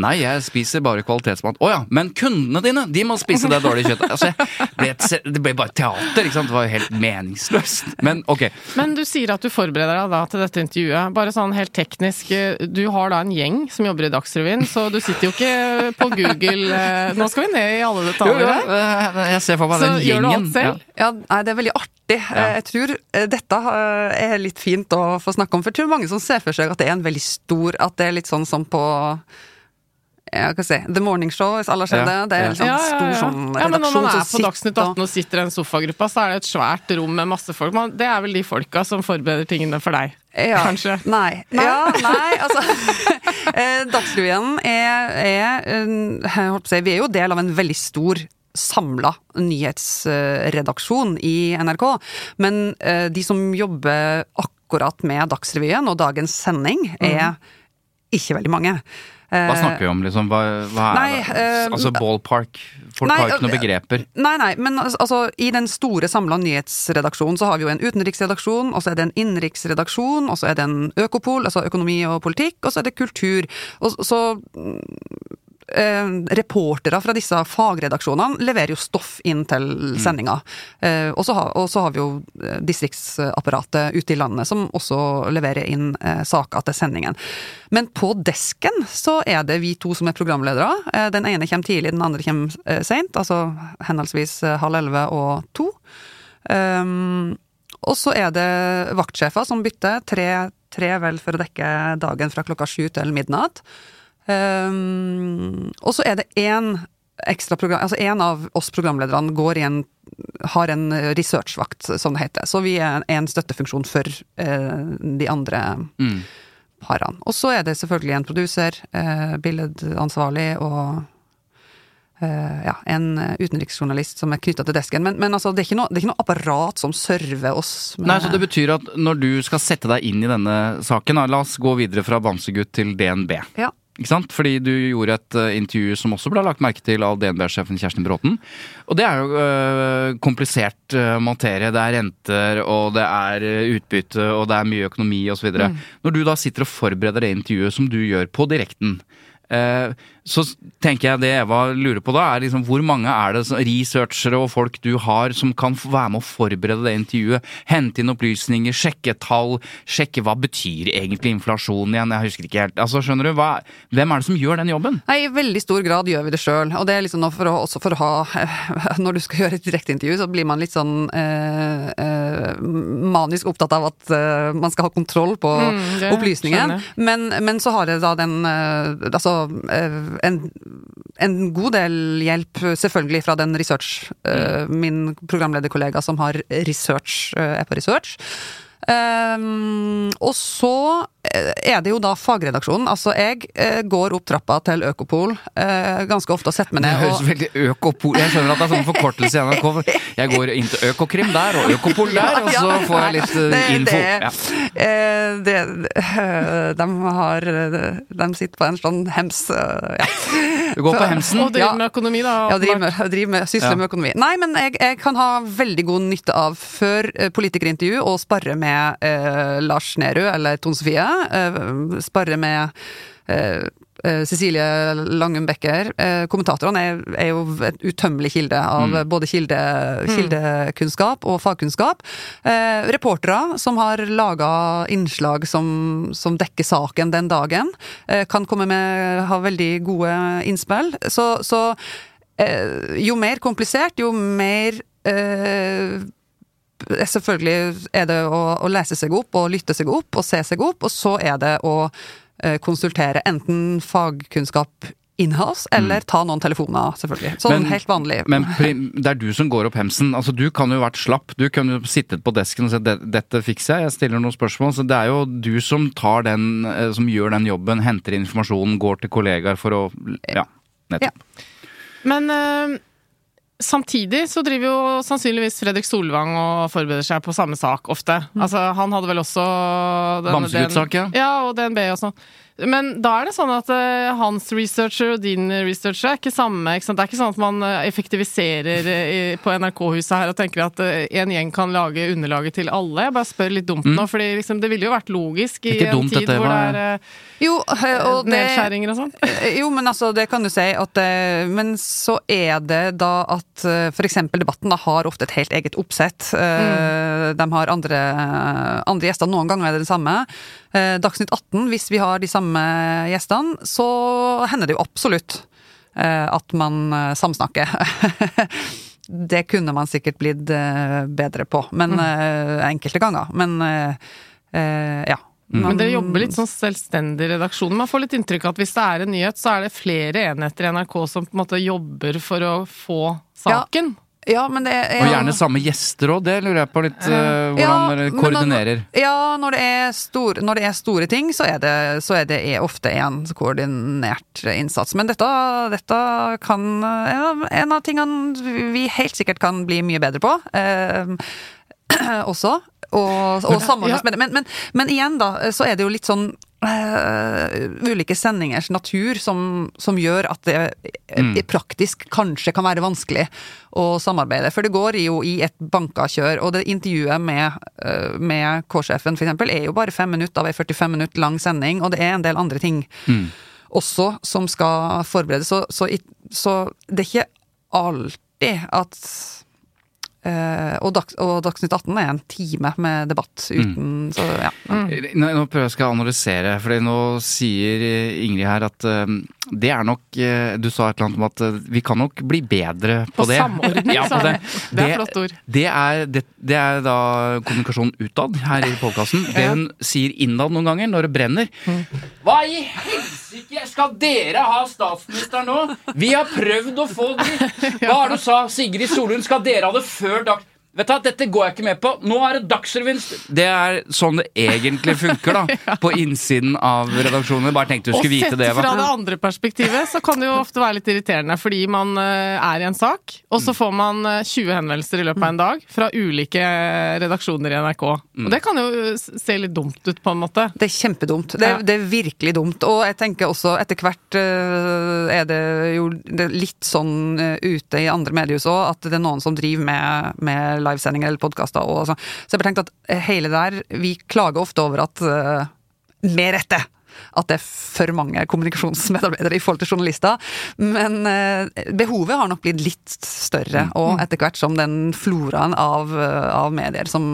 Nei, jeg spiser bare kvalitetsmat. Å ja, men kundene dine, de må spise det dårlige kjøttet. Altså, jeg ble et, det ble bare teater, ikke sant. Det var jo helt meningsløst. Men ok. Men du sier at du forbereder deg da til dette intervjuet. Bare sånn helt teknisk, eh, du har da en gjeng som jobber i Dagsrevyen, så du sitter jo ikke på Google eh, Nå skal vi ned i alle detaljer jo, her. eh, jeg ser for meg Så den gjør du alt selv? Ja. Ja, nei, det er veldig artig. Ja. Jeg tror dette er litt fint å få snakke om, for jeg tror mange som ser for seg at det er en veldig stor At det er litt sånn som på ja, hva si, The Morning Show, hvis alle har sett det. Det er ja. en sånn Ja, ja, stor sånn ja, men når man er på Dagsnytt 18 og sitter i en sofagruppa, så er det et svært rom med masse folk. Man, det er vel de folka som forbereder tingene for deg, Ja. kanskje? Nei. Ja, nei, altså eh, Dagsrevyen er, er jeg holdt å si, Vi er jo del av en veldig stor samla nyhetsredaksjon i NRK. Men eh, de som jobber akkurat med Dagsrevyen og dagens sending, er ikke veldig mange. Hva snakker vi om, liksom? Hva, hva er Nei, det? eh, Altså ballpark? Folk nei, har ikke noen eh, begreper. Nei, nei, men altså, i den store samla nyhetsredaksjonen så har vi jo en utenriksredaksjon, og så er det en innenriksredaksjon, og så er det en økopol, altså økonomi og politikk, og så er det kultur. Og så mm, eh, Reportere fra disse fagredaksjonene leverer jo stoff inn til sendinga. Eh, og, så så har vi jo eh, distriktsapparatet ute i landet som også leverer inn eh, saker til sendingen. Men på desken så er det vi to som er programledere. Eh, den ene kommer tidlig, den andre kommer eh, seint. Altså henholdsvis eh, halv elleve og to. Um, og så er det vaktsjefer som bytter. Tre, tre vel for å dekke dagen fra klokka sju til midnatt. Um, og så er det én ekstra program, altså en av oss programlederne går i en, har en researchvakt, som det heter. Så vi er en støttefunksjon for uh, de andre Mm. parene. Og så er det selvfølgelig en produser, uh, billedansvarlig og Uh, ja, en utenriksjournalist som er knytta til desken. Men, men altså, det, er ikke noe, det er ikke noe apparat som server oss. Nei, så Det betyr at når du skal sette deg inn i denne saken, la oss gå videre fra Bamsegutt til DNB. Ja. Ikke sant? Fordi du gjorde et uh, intervju som også ble lagt merke til av DNB-sjefen Kjerstin Bråten. Og det er jo uh, komplisert uh, materie. Det er renter, og det er utbytte, og det er mye økonomi osv. Mm. Når du da sitter og forbereder det intervjuet som du gjør på direkten, så tenker jeg det Eva lurer på da, er liksom hvor mange er det researchere og folk du har som kan være med å forberede det intervjuet? Hente inn opplysninger, sjekke tall, sjekke hva betyr egentlig inflasjon igjen? Jeg husker ikke helt. Altså, skjønner du? Hva, hvem er det som gjør den jobben? Nei, I veldig stor grad gjør vi det sjøl. Og det er liksom for å, også for å ha Når du skal gjøre et direkteintervju, så blir man litt sånn eh, eh, eh, manisk opptatt av at eh, man skal ha kontroll på Mm, det opplysningen. Men, men så har jeg da den eh, Altså eh, en, en god del hjelp, selvfølgelig, fra den research mm. Min programlederkollega som har research, eh, er på research. Um, og så eh, er det jo da fagredaksjonen. Altså, jeg eh, går opp trappa til Økopol eh, ganske ofte og setter meg Det høres og, veldig økopol Jeg skjønner at det er sånn forkortelse i NRK. Jeg går inn til Økokrim der, og Økopol der, og så får jeg litt eh, Det- info. det- Ja. eh, det, eh, de har De sitter på en sånn hems eh, ja. Du går på hemsen. Og driver med økonomi, da. Ja, driver med, driver med, sysler Ja. med økonomi. Nei, men jeg, jeg kan ha veldig god nytte av, før eh, politikerintervju, å spare med eh, Lars Nehru eller Tone Sofie. Eh, spare med eh, eh, Cecilie Langum Becker. Eh, kommentatorene er, er jo et utømmelig kilde av Mm. både kilde, kildekunnskap og fagkunnskap. Eh, reportere som har laga innslag som, som dekker saken den dagen, eh, kan komme med ha veldig gode innspill. Så, så eh, jo mer komplisert, jo mer eh, Selvfølgelig er det å, å lese seg opp og lytte seg opp og se seg opp, og så er det å eh, konsultere enten fagkunnskap in-house, eller ta noen telefoner, selvfølgelig. Sånn Men- helt vanlig. Men det er du som går opp hemsen. Altså, du kan jo vært slapp. Du kan jo sittet på desken og sagt "Det- dette fikser jeg, jeg stiller noen spørsmål. Så det er jo du som tar den, eh, som gjør den jobben, henter informasjonen, går til kollegaer for å Ja, nettopp. Men eh, samtidig så driver jo sannsynligvis Fredrik Solvang og forbereder seg på samme sak ofte. Altså, han hadde vel også Bamsegutt-sak, ja. Ja, og DNB og sånn. Men da er det sånn at uh, hans researcher og din researcher er ikke samme. Ikke sant? Det er ikke sånn at man eh, effektiviserer eh, i- på NRK-huset her og tenker at uh, en gjeng kan lage underlaget til alle. Jeg bare spør litt dumt nå, for liksom, det ville jo vært logisk i Mm. En dumt, tid dette hvor det er er Jo, og nedskjæringer og sånn. Jo, men altså, det kan du si at Men så er det da at for eksempel debatten da har ofte et helt eget oppsett. Mm. De har andre, andre gjester. Noen ganger er det det samme. Eh, Dagsnytt 18, hvis vi har de samme gjestene, så hender det jo absolutt eh, at man eh, samsnakker. Det kunne man sikkert blitt bedre på, men eh, enkelte ganger. Men ja. Mm. ja. Men dere jobber litt sånn selvstendig redaksjon. Man får litt inntrykk av at hvis det er en nyhet, så er det flere enheter i NRK som på en måte jobber for å få saken. Ja, men det er Og gjerne samme gjester òg, det lurer jeg på litt uh, hvordan Ja, dere koordinerer. Når, ja, når det, er stor, når det er store ting, så er det, så er det ofte en koordinert innsats. Men dette, dette kan En av- en av tingene vi helt sikkert kan bli mye bedre på. Eh, også. Og, og samordnes ja. med det. Men, men, men igjen, da, så er det jo litt sånn eh, ulike sendingers natur som, som gjør at det Mm. i praktisk kanskje kan være vanskelig å samarbeide. For det går jo i et banka kjør, og det intervjuet med, uh, med K-sjefen eksempel er jo bare fem minutter av ei 45 minutter lang sending, og det er en del andre ting Mm. også som skal forberedes. Så, så, så det er ikke alltid at eh, og, Dags, og Dagsnytt 18 er en time med debatt uten Så ja. Nå, nå prøver jeg skal analysere, for nå sier eh, Ingrid her at uh, det er nok uh, Du sa et eller annet om at eh, vi kan nok bli bedre på, På det. samordning, Ja, på sa det. Det er flott ord. Det er, det, det er da kommunikasjon utad her i podkasten. Det hun sier innad noen ganger, når det brenner. Hva i helsike skal dere ha statsminister nå? Vi har prøvd å få det Hva har du sa, Sigrid Solund? Skal dere ha det før dag... Vet du Dette går jeg ikke med på. Nå er det Dagsrevyen Det er sånn det egentlig funker, da. På innsiden av redaksjonen. Bare tenkte du skulle vite det. Og sett fra det andre perspektivet, så kan det jo ofte være litt irriterende, fordi man eh, er i en sak, og så får man eh, 20 henvendelser i løpet av en dag fra ulike redaksjoner i NRK. Og det kan jo eh, se litt dumt ut, på en måte. Det er kjempedumt. Det, er, det er virkelig dumt. Og jeg tenker også etter hvert eh, er det jo litt sånn eh, ute i andre mediehus òg, at det er noen som driver med, med livesendinger eller podkaster og sånn. Så jeg bare tenkte at hele der Vi klager ofte over at uh, Med rette! At det er for mange kommunikasjonsmedarbeidere i forhold til journalister. Men uh, behovet har nok blitt litt større, og etter hvert som den floraen av, uh, av medier som,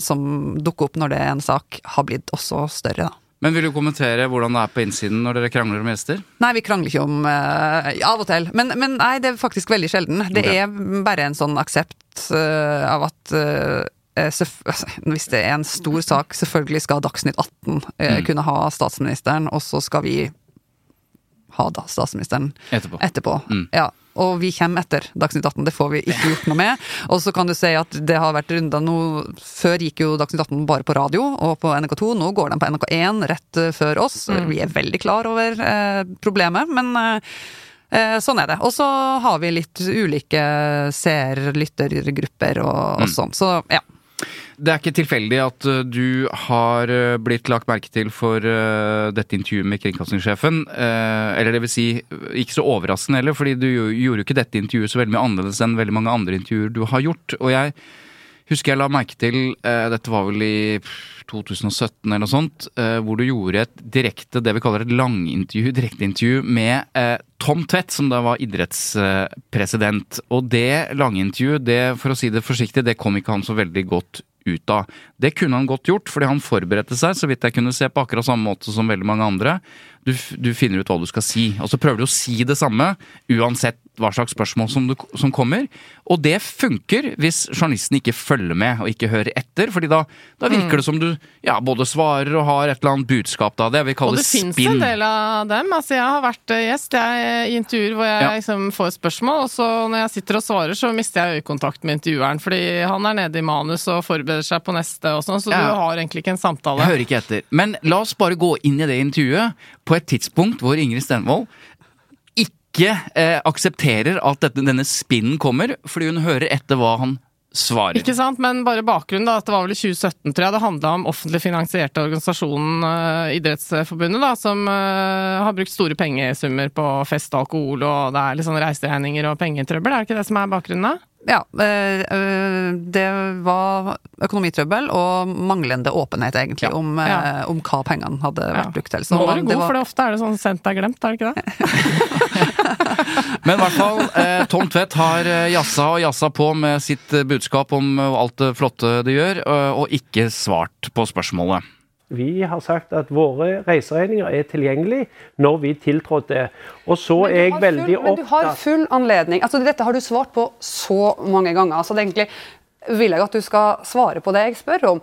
som dukker opp når det er en sak, har blitt også større. da. Men vil du kommentere hvordan det er på innsiden når dere krangler om gjester? Nei, vi krangler ikke om uh, Av og til. Men, men nei, det er faktisk veldig sjelden. Det okay. er bare en sånn aksept uh, av at altså, Hvis det er en stor sak, selvfølgelig skal Dagsnytt 18 eh, Mm. kunne ha statsministeren, og så skal vi ha da statsministeren Etterpå. etterpå. Mm. Ja, og vi kommer etter Dagsnytt 18, det får vi ikke gjort noe med. Og så kan du si at det har vært runder nå Før gikk jo Dagsnytt 18 bare på radio og på NRK2, nå går den på NRK1 rett eh, før oss. Vi er veldig klar over eh, problemet, men eh, eh, sånn er det. Og så har vi litt ulike seer-lyttergrupper og, og sånn, så ja. Det er ikke tilfeldig at uh, du har uh, blitt lagt merke til for uh, dette intervjuet med kringkastingssjefen. Eller det vil si, ikke så overraskende heller, fordi du gjorde jo ikke dette intervjuet så veldig mye annerledes enn veldig mange andre intervjuer du har gjort. Og jeg husker jeg la merke til, uh, dette var vel i 2017 eller noe sånt, uh, hvor du gjorde et direkte, det vi kaller et langintervju, direkteintervju med uh, Tom Tvedt, som da var idrettspresident. Og det langintervjuet, det, for å si det forsiktig, det kom ikke han så veldig godt ut av. Det kunne han godt gjort, fordi han forberedte seg, så vidt jeg kunne se, på akkurat samme måte som veldig mange andre. Du, du finner ut hva du skal si, og så prøver du å si det samme, uansett hva slags spørsmål som, du, som kommer. Og det funker hvis journalisten ikke følger med og ikke hører etter, fordi da, da virker det som du ja, både svarer og har et eller annet budskap da. Det jeg vil Og kalle det fins en del av dem. Altså, jeg har vært eh, gjest jeg, i intervjuer hvor jeg Ja. liksom får spørsmål, og så når jeg sitter og svarer, så mister jeg øyekontakt med intervjueren. Fordi han er nede i manus og forbereder seg på neste og sånn, så Ja. du har egentlig ikke en Jeg samtale. hører ikke etter. Men la oss bare gå inn i det intervjuet på et tidspunkt hvor Ingrid Stenvold ikke eh, aksepterer at dette, denne spinnen kommer, fordi hun hører etter hva han svarer. Ikke sant, men bare bakgrunnen da, at det var vel i 2017, tror jeg, det handla om offentlig finansierte organisasjonen uh, Idrettsforbundet, da, som uh, har brukt store pengesummer på fest og alkohol, og det er litt sånn reiseregninger og pengetrøbbel, er det ikke det som er bakgrunnen da? Ja, eh, det var økonomitrøbbel og manglende åpenhet, egentlig, Ja, om, ja. om hva pengene hadde Ja. vært brukt til. Så Nå var du det god, var- for det ofte er det sånn sendt er glemt, er det ikke det? Men i hvert fall, eh, Tom Tvedt har eh, jazza og jazza på med sitt eh, budskap om alt det flotte det gjør, og ikke svart på spørsmålet. Vi har sagt at våre reiseregninger er tilgjengelig når vi tiltrådte. Og så er jeg veldig Men du har full anledning. Altså, dette har du svart på så mange ganger. Så det egentlig vil jeg at du skal svare på det jeg spør om.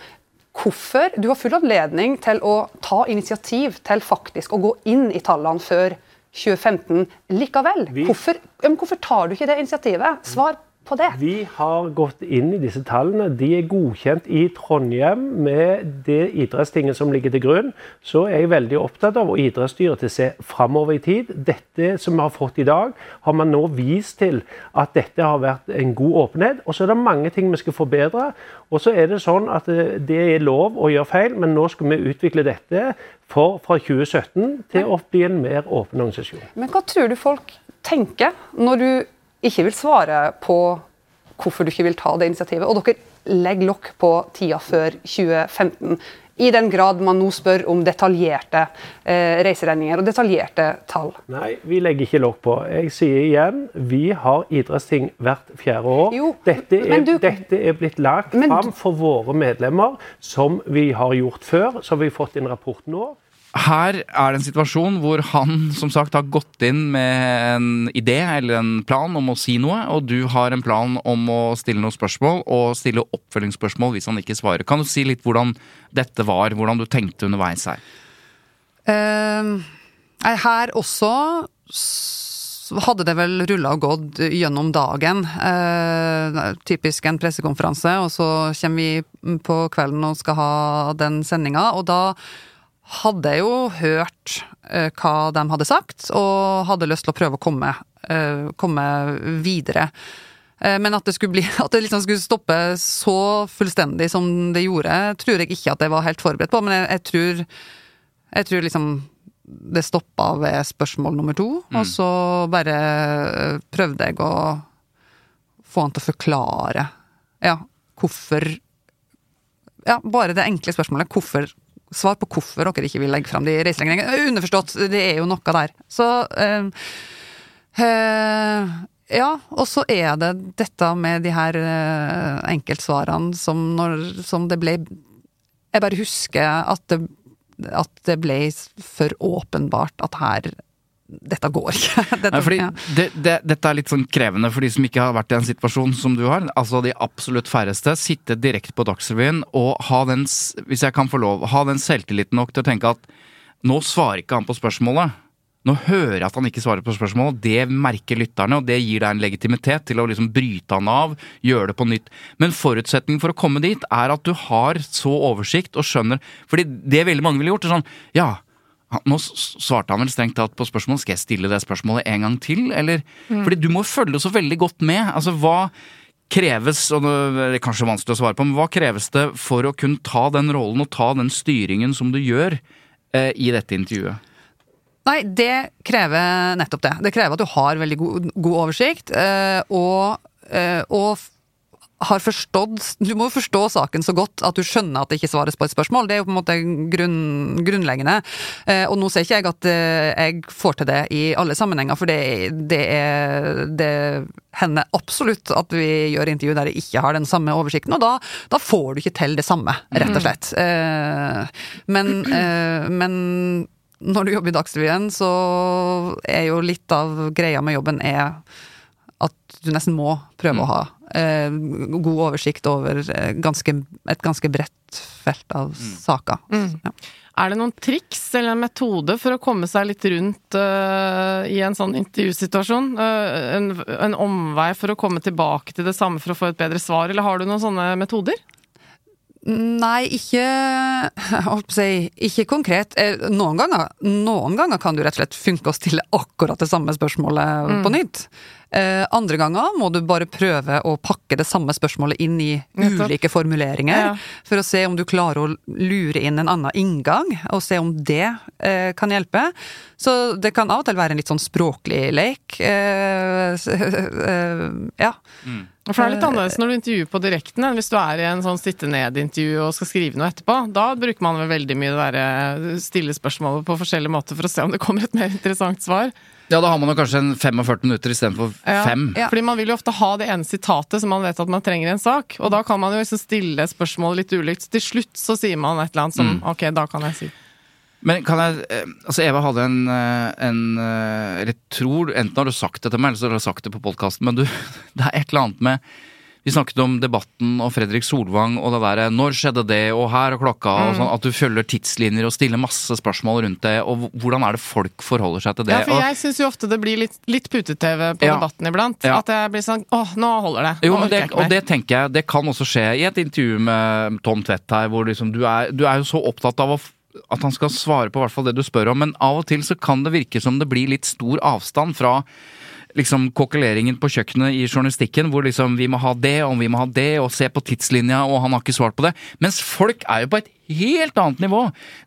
Hvorfor? Du har full anledning til å ta initiativ til faktisk å gå inn i tallene før 2015 likevel. Hvorfor, hvorfor tar du ikke det initiativet? Svar på det. Vi har gått inn i disse tallene. De er godkjent i Trondheim med det idrettstinget som ligger til grunn. Så er jeg veldig opptatt av å idrettsstyret til å se framover i tid. Dette som vi har fått i dag, har man nå vist til at dette har vært en god åpenhet. Og så er det mange ting vi skal forbedre. Og så er det sånn at eh, det er lov å gjøre feil, men nå skal vi utvikle dette for fra 2017 til å bli en mer åpen organisasjon. Men hva tror du folk tenker når du ikke vil svare på hvorfor du ikke vil ta det initiativet, og dere legger lokk på tida før 2015? I den grad man nå spør om detaljerte eh, reiseregninger og detaljerte tall. Nei, vi legger ikke lokk på. Jeg sier igjen, vi har idrettsting hvert fjerde år. Jo, dette, er, du- dette er blitt lagt fram for våre medlemmer, som vi har gjort før. Så har vi fått en rapport nå. Her er det en situasjon hvor han som sagt har gått inn med en idé eller en plan om å si noe, og du har en plan om å stille noen spørsmål og stille oppfølgingsspørsmål hvis han ikke svarer. Kan du si litt hvordan dette var, hvordan du tenkte underveis her? Uh, her også hadde det vel rulla og gått gjennom dagen. Uh, typisk en pressekonferanse, og så kommer vi på kvelden og skal ha den sendinga, og da hadde jeg jo hørt uh, hva de hadde sagt, og hadde lyst til å prøve å komme, uh, komme videre. Eh, Men at det, skulle bli, at det liksom skulle stoppe så fullstendig som det gjorde, tror jeg ikke at jeg var helt forberedt på. Men jeg, jeg tror jeg tror liksom det stoppa ved spørsmål nummer to, og så bare prøvde jeg å få han til å forklare ja, hvorfor Ja, bare det enkle spørsmålet. Hvorfor Svar på hvorfor dere ikke vil legge fram de reiseregningene. Underforstått, det er jo noe der. Så øh, øh, Ja, og så er det dette med de her eh, enkeltsvarene som når Som det ble Jeg bare husker at det, at det ble for åpenbart at her dette går ikke. Dette, Nei, ja. det, det, dette er litt sånn krevende for de som ikke har vært i en situasjon som du har. Altså de absolutt færreste. Sitte direkte på Dagsrevyen og ha den, hvis jeg kan få lov, ha den selvtilliten nok til å tenke at nå svarer ikke han på spørsmålet. Nå hører jeg at han ikke svarer på spørsmålet, det merker lytterne, og det gir deg en legitimitet til å liksom bryte han av, gjøre det på nytt. Men forutsetningen for å komme dit er at du har så oversikt og skjønner Fordi det veldig mange ville gjort, er sånn Ja, nå svarte han vel strengt tatt på spørsmålet. Skal jeg stille det spørsmålet en gang til, eller? Fordi du må følge så veldig godt med. Altså, hva kreves, og det er kanskje vanskelig å svare på, men hva kreves det for å kunne ta den rollen og ta den styringen som du gjør eh, i dette intervjuet? Nei, det krever nettopp det. Det krever at du har veldig god, god oversikt, eh, og, eh, og har forstått Du må jo forstå saken så godt at du skjønner at det ikke svares på et spørsmål. Det er jo på en måte grunn, grunnleggende. Eh, og nå ser ikke jeg at eh, jeg får til det i alle sammenhenger, for det, det, er, det hender absolutt at vi gjør intervju der jeg ikke har den samme oversikten, og da, da får du ikke til det samme, rett og slett. Eh, men, men når du jobber i Dagsrevyen, så er jo litt av greia med jobben er at du nesten må prøve å ha eh, god oversikt over eh, ganske, et ganske bredt felt av saker. Ja. Er det noen triks eller en metode for å komme seg litt rundt uh, i en sånn intervjusituasjon? Uh, en, en omvei for å komme tilbake til det samme for å få et bedre svar, eller har du noen sånne metoder? Nei, ikke holdt på å si, ikke konkret. Noen ganger, noen ganger kan det jo rett og slett funke å stille akkurat det samme spørsmålet på nytt. Eh, andre ganger må du bare prøve å pakke det samme spørsmålet inn i ulike formuleringer, Ja. for å se om du klarer å lure inn en annen inngang, og se om det eh, kan hjelpe. Så det kan av og til være en litt sånn språklig lek. Eh, eh, ja. For det er litt annerledes når du intervjuer på direkten enn hvis du er i en sånn sitte ned-intervju og skal skrive noe etterpå. Da bruker man vel veldig mye det derre stille spørsmålet på forskjellige måter for å se om det kommer et mer interessant svar. Ja, da har man jo kanskje en 45 minutter istedenfor Ja. fem. Ja. Fordi man vil jo ofte ha det ene sitatet som man vet at man trenger i en sak, og da kan man jo liksom stille spørsmålet litt ulikt. Til slutt så sier man et eller annet som Mm. ok, da kan jeg si. Men kan jeg eh, Altså, Eva hadde en, eh, en eh, Eller tror Enten har du sagt det til meg, eller så har du sagt det på podkasten, men du Det er et eller annet med Vi snakket om debatten og Fredrik Solvang og det derre 'når skjedde det', og 'her og klokka', og sånn. At du følger tidslinjer og stiller masse spørsmål rundt det, og hvordan er det folk forholder seg til det? Ja, for jeg syns jo ofte det blir litt, litt pute-TV på Ja. debatten iblant. Ja. At jeg blir sånn åh, nå holder det. jo, Nå orker det, og det tenker jeg, det kan også skje i et intervju med Tom Tvedt her, hvor liksom du er, du er jo så opptatt av å at han skal svare på hvert fall det du spør om, men av og til så kan det virke som det blir litt stor avstand fra liksom kokkeleringen på kjøkkenet i journalistikken, hvor liksom vi må ha det, og vi må ha det, og se på tidslinja, og han har ikke svart på det. Mens folk er jo på et helt annet nivå.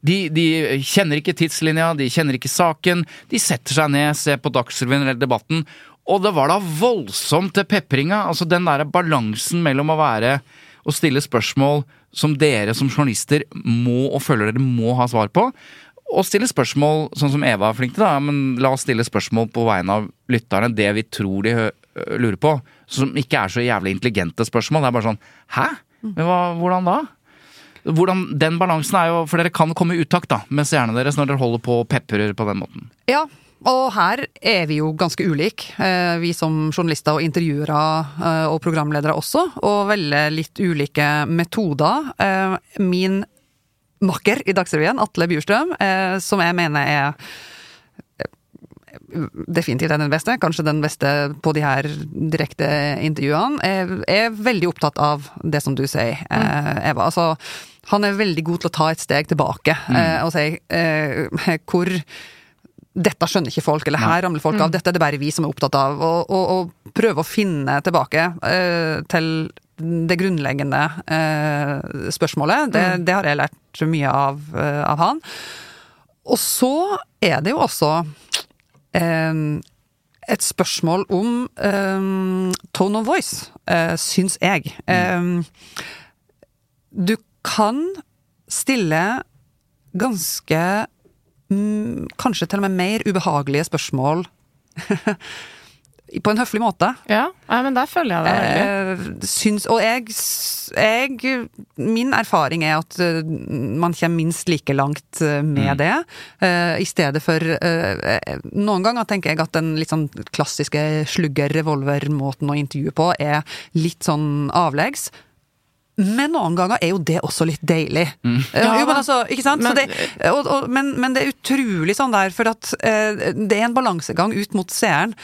De, de kjenner ikke tidslinja, de kjenner ikke saken, de setter seg ned, ser på Dagsrevyen eller Debatten, og det var da voldsomt til pepringa. Altså den derre balansen mellom å være og stille spørsmål som dere som journalister må og føler dere må ha svar på, og stille spørsmål sånn som Eva er flink til, da. Men la oss stille spørsmål på vegne av lytterne, det vi tror de lurer på. Som ikke er så jævlig intelligente spørsmål. Det er bare sånn Hæ? Men hva, hvordan da? Hvordan, den balansen er jo For dere kan komme i utakt da med seerne deres når dere holder på og peprer på den måten. Ja, og her er vi jo ganske ulike, eh, vi som journalister og intervjuere eh, og programledere også, og velger litt ulike metoder. Eh, Min makker i Dagsrevyen, Atle Bjurstrøm, eh, som jeg mener er eh, definitivt er den beste, kanskje den beste på de her direkte intervjuene, er, er veldig opptatt av det som du sier, eh, Eva. Altså, han er veldig god til å ta et steg tilbake mm. og si eh, hvor dette skjønner ikke folk, eller her ramler folk av, dette er det bare vi som er opptatt av. Og, og, og prøve å finne tilbake eh, til det grunnleggende eh, spørsmålet. Det, det har jeg lært mye av, eh, av han. Og så er det jo også eh, et spørsmål om eh, tone of voice, eh, syns jeg. Eh, du kan stille ganske mm, Kanskje til og med mer ubehagelige spørsmål på en høflig måte. Ja, ja men der føler jeg deg veldig. Eh, syns, og jeg, jeg Min erfaring er at eh, man kommer minst like langt med med det. eh, I stedet for eh, eh, Noen ganger tenker jeg at den litt sånn klassiske slugger-revolver-måten å intervjue på er litt sånn avleggs. Men noen ganger er jo det også litt deilig. Mm. Ja, jo, men altså, ikke sant? Men- så det, og, og, men, men det er utrolig sånn der, for at eh, det er en balansegang ut mot seeren.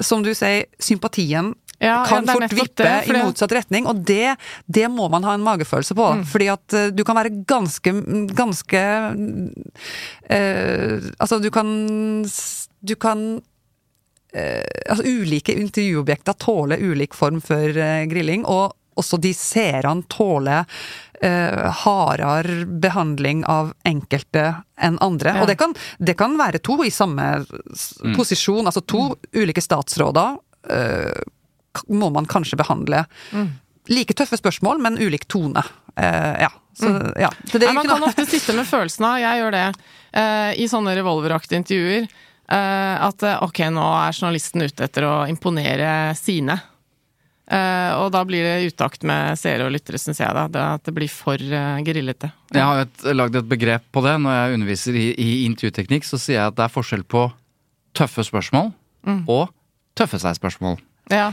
Som du sier, sympatien Mm. Ja, kan ja, fort vippe det, i motsatt retning, og det, det må man ha en magefølelse på. Mm. Fordi at uh, du kan være ganske ganske uh, Altså, du kan Du kan uh, Altså, ulike intervjuobjekter tåler ulik form for eh, grilling, og også de seerne tåler eh, hardere behandling av enkelte enn andre. Ja. Og det kan, det kan være to i samme mm. posisjon, altså to ulike statsråder. eh, må man kanskje behandle like tøffe spørsmål, men ulik tone. Eh, ja. Så, ja. Så det er Nei, man ikke kan noe ofte sitte med følelsen av, jeg gjør det, eh, i sånne revolveraktige intervjuer, eh, at eh, ok, nå er journalisten ute etter å imponere sine. Eh, og da blir det utakt med seere og lyttere, syns jeg, da. Det, at det blir for uh, grillete. Jeg har et, lagd et begrep på det. Når jeg underviser i, i intervjuteknikk, så sier jeg at det er forskjell på tøffe spørsmål og tøffe seg-spørsmål. Ja.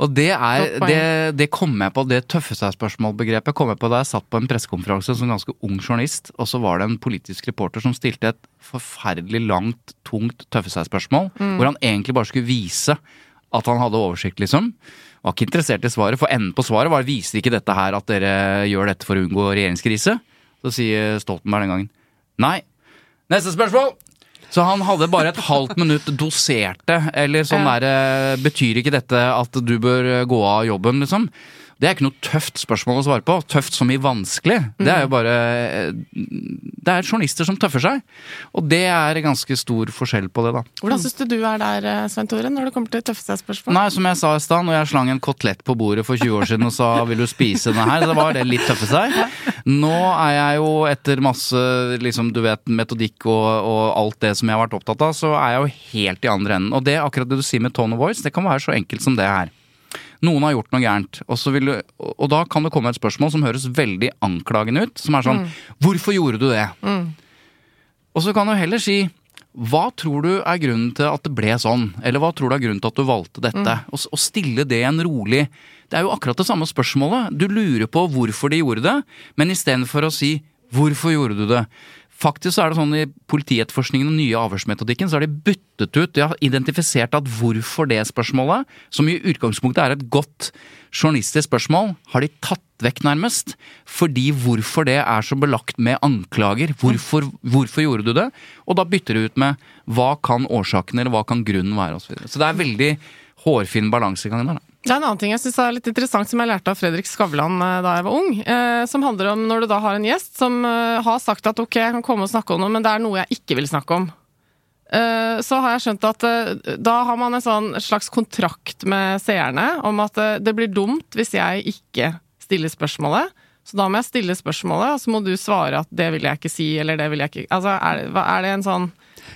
Og det er det, det kom jeg på, det tøffe seg-spørsmål-begrepet kom jeg på da jeg satt på en pressekonferanse som ganske ung journalist, og så var det en politisk reporter som stilte et forferdelig langt, tungt tøffe seg-spørsmål, hvor han egentlig bare skulle vise at han hadde oversikt, liksom. Var ikke interessert i svaret, for enden på svaret var viser ikke dette her at dere gjør dette for å unngå regjeringskrise? Så sier Stoltenberg den gangen nei. Neste spørsmål! Så han hadde bare et halvt minutt doserte, eller sånn Ja. der eh, Betyr ikke dette at du bør gå av jobben, liksom? Det er ikke noe tøft spørsmål å svare på. Tøft som i vanskelig. Det er jo bare eh, Det er journalister som tøffer seg. Og det er ganske stor forskjell på det, da. Hvordan syns du du er der, eh, Svein Tore, når det kommer til tøffe seg-spørsmål? Nei, som jeg sa i stad, når jeg slang en kotelett på bordet for 20 år siden og sa 'vil du spise denne her', så var det litt tøffe seg. Nå er jeg jo etter masse liksom, du vet, metodikk og, og alt det som jeg har vært opptatt av, så er jeg jo helt i andre enden. Og det akkurat det du sier med tone of voice, det kan være så enkelt som det her. Noen har gjort noe gærent, og, så vil du, og da kan det komme et spørsmål som høres veldig anklagende ut, som er sånn 'Hvorfor gjorde du det?' Og så kan du heller si hva tror du er grunnen til at det ble sånn? Eller hva tror du er grunnen til at du valgte dette? Og, og stille det en rolig Det er jo akkurat det samme spørsmålet. Du lurer på hvorfor de gjorde det, men istedenfor å si 'hvorfor gjorde du det'? Faktisk så er det sånn i politietterforskningen og nye avhørsmetodikken, så har de byttet ut, de har identifisert at hvorfor det spørsmålet, som i utgangspunktet er et godt journalistisk spørsmål, har de tatt vekk nærmest. Fordi hvorfor det er så belagt med anklager. Hvorfor, hvorfor gjorde du det? Og da bytter de ut med hva kan årsaken eller hva kan grunnen være, og Så, det er veldig hårfin balansegang der. da. Det er en annen ting jeg synes er litt interessant som jeg lærte av Fredrik Skavlan eh, da jeg var ung. Eh, som handler om når du da har en gjest som eh, har sagt at ok, jeg kan komme og snakke om noe, men det er noe jeg ikke vil snakke om. Så har jeg skjønt at da har man en sånn slags kontrakt med seerne om at det blir dumt hvis jeg ikke stiller spørsmålet. Så da må jeg stille spørsmålet, og så må du svare at det vil jeg ikke si, eller det vil jeg ikke Altså er det en sånn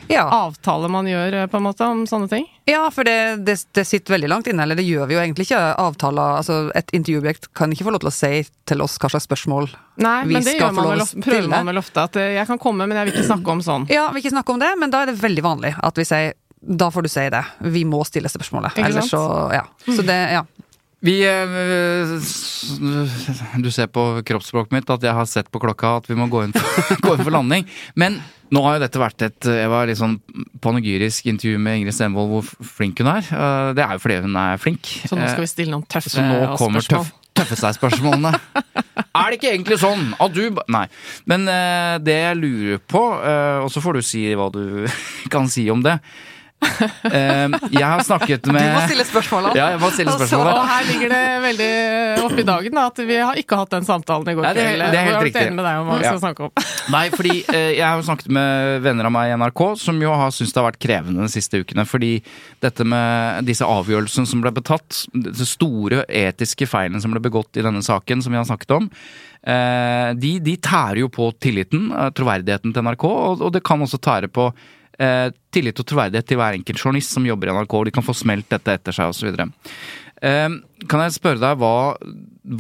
Ja. avtale man gjør eh, på en måte om sånne ting? Ja, for det, det, det sitter veldig langt inne, eller det gjør vi jo egentlig ikke. Avtaler, altså Et intervjuobjekt kan ikke få lov til å si til oss hva slags spørsmål Nei, vi men det skal få lov til å of- prøver stille. man vel ofte. At eh, jeg kan komme, men jeg vil ikke snakke om sånn. Ja, vi vil ikke snakke om det, men da er det veldig vanlig at vi sier da får du si det. Vi må stille spørsmålet. Sant? så Ja. Så det, ja. Vi eh, Du ser på kroppsspråket mitt at jeg har sett på klokka at vi må gå inn for, gå inn for landing. Men nå har jo dette vært et Jeg var litt sånn panegyrisk intervju med Ingrid Stenvold hvor flink hun er. Eh, Det er jo fordi hun er flink. Så nå skal vi stille noen tøffe Så nå kommer spørsmål. tøff, tøffe seg-spørsmålene. er det ikke egentlig sånn at du Nei. Men eh, det jeg lurer på, og så får du si hva du kan si om det. Eh, jeg har snakket med Du må stille spørsmål. Ja, jeg må stille Altså. Og her ligger det veldig opp i dagen da, at vi har ikke hatt den samtalen i går kveld. det er- det er helt riktig. med deg om hva vi skal snakke om. Nei, fordi eh, jeg har jo snakket med venner av meg i NRK som jo har syntes det har vært krevende de siste ukene. Fordi dette med disse avgjørelsene som ble betatt, disse store etiske feilene som ble begått i denne saken som vi har snakket om, eh, de, de tærer jo på tilliten, eh, troverdigheten til NRK, og, og det kan også tære på eh, tillit og troverdighet til hver enkelt journalist som jobber i NRK. De kan få smelt dette etter seg osv. Eh, kan jeg spørre deg hva,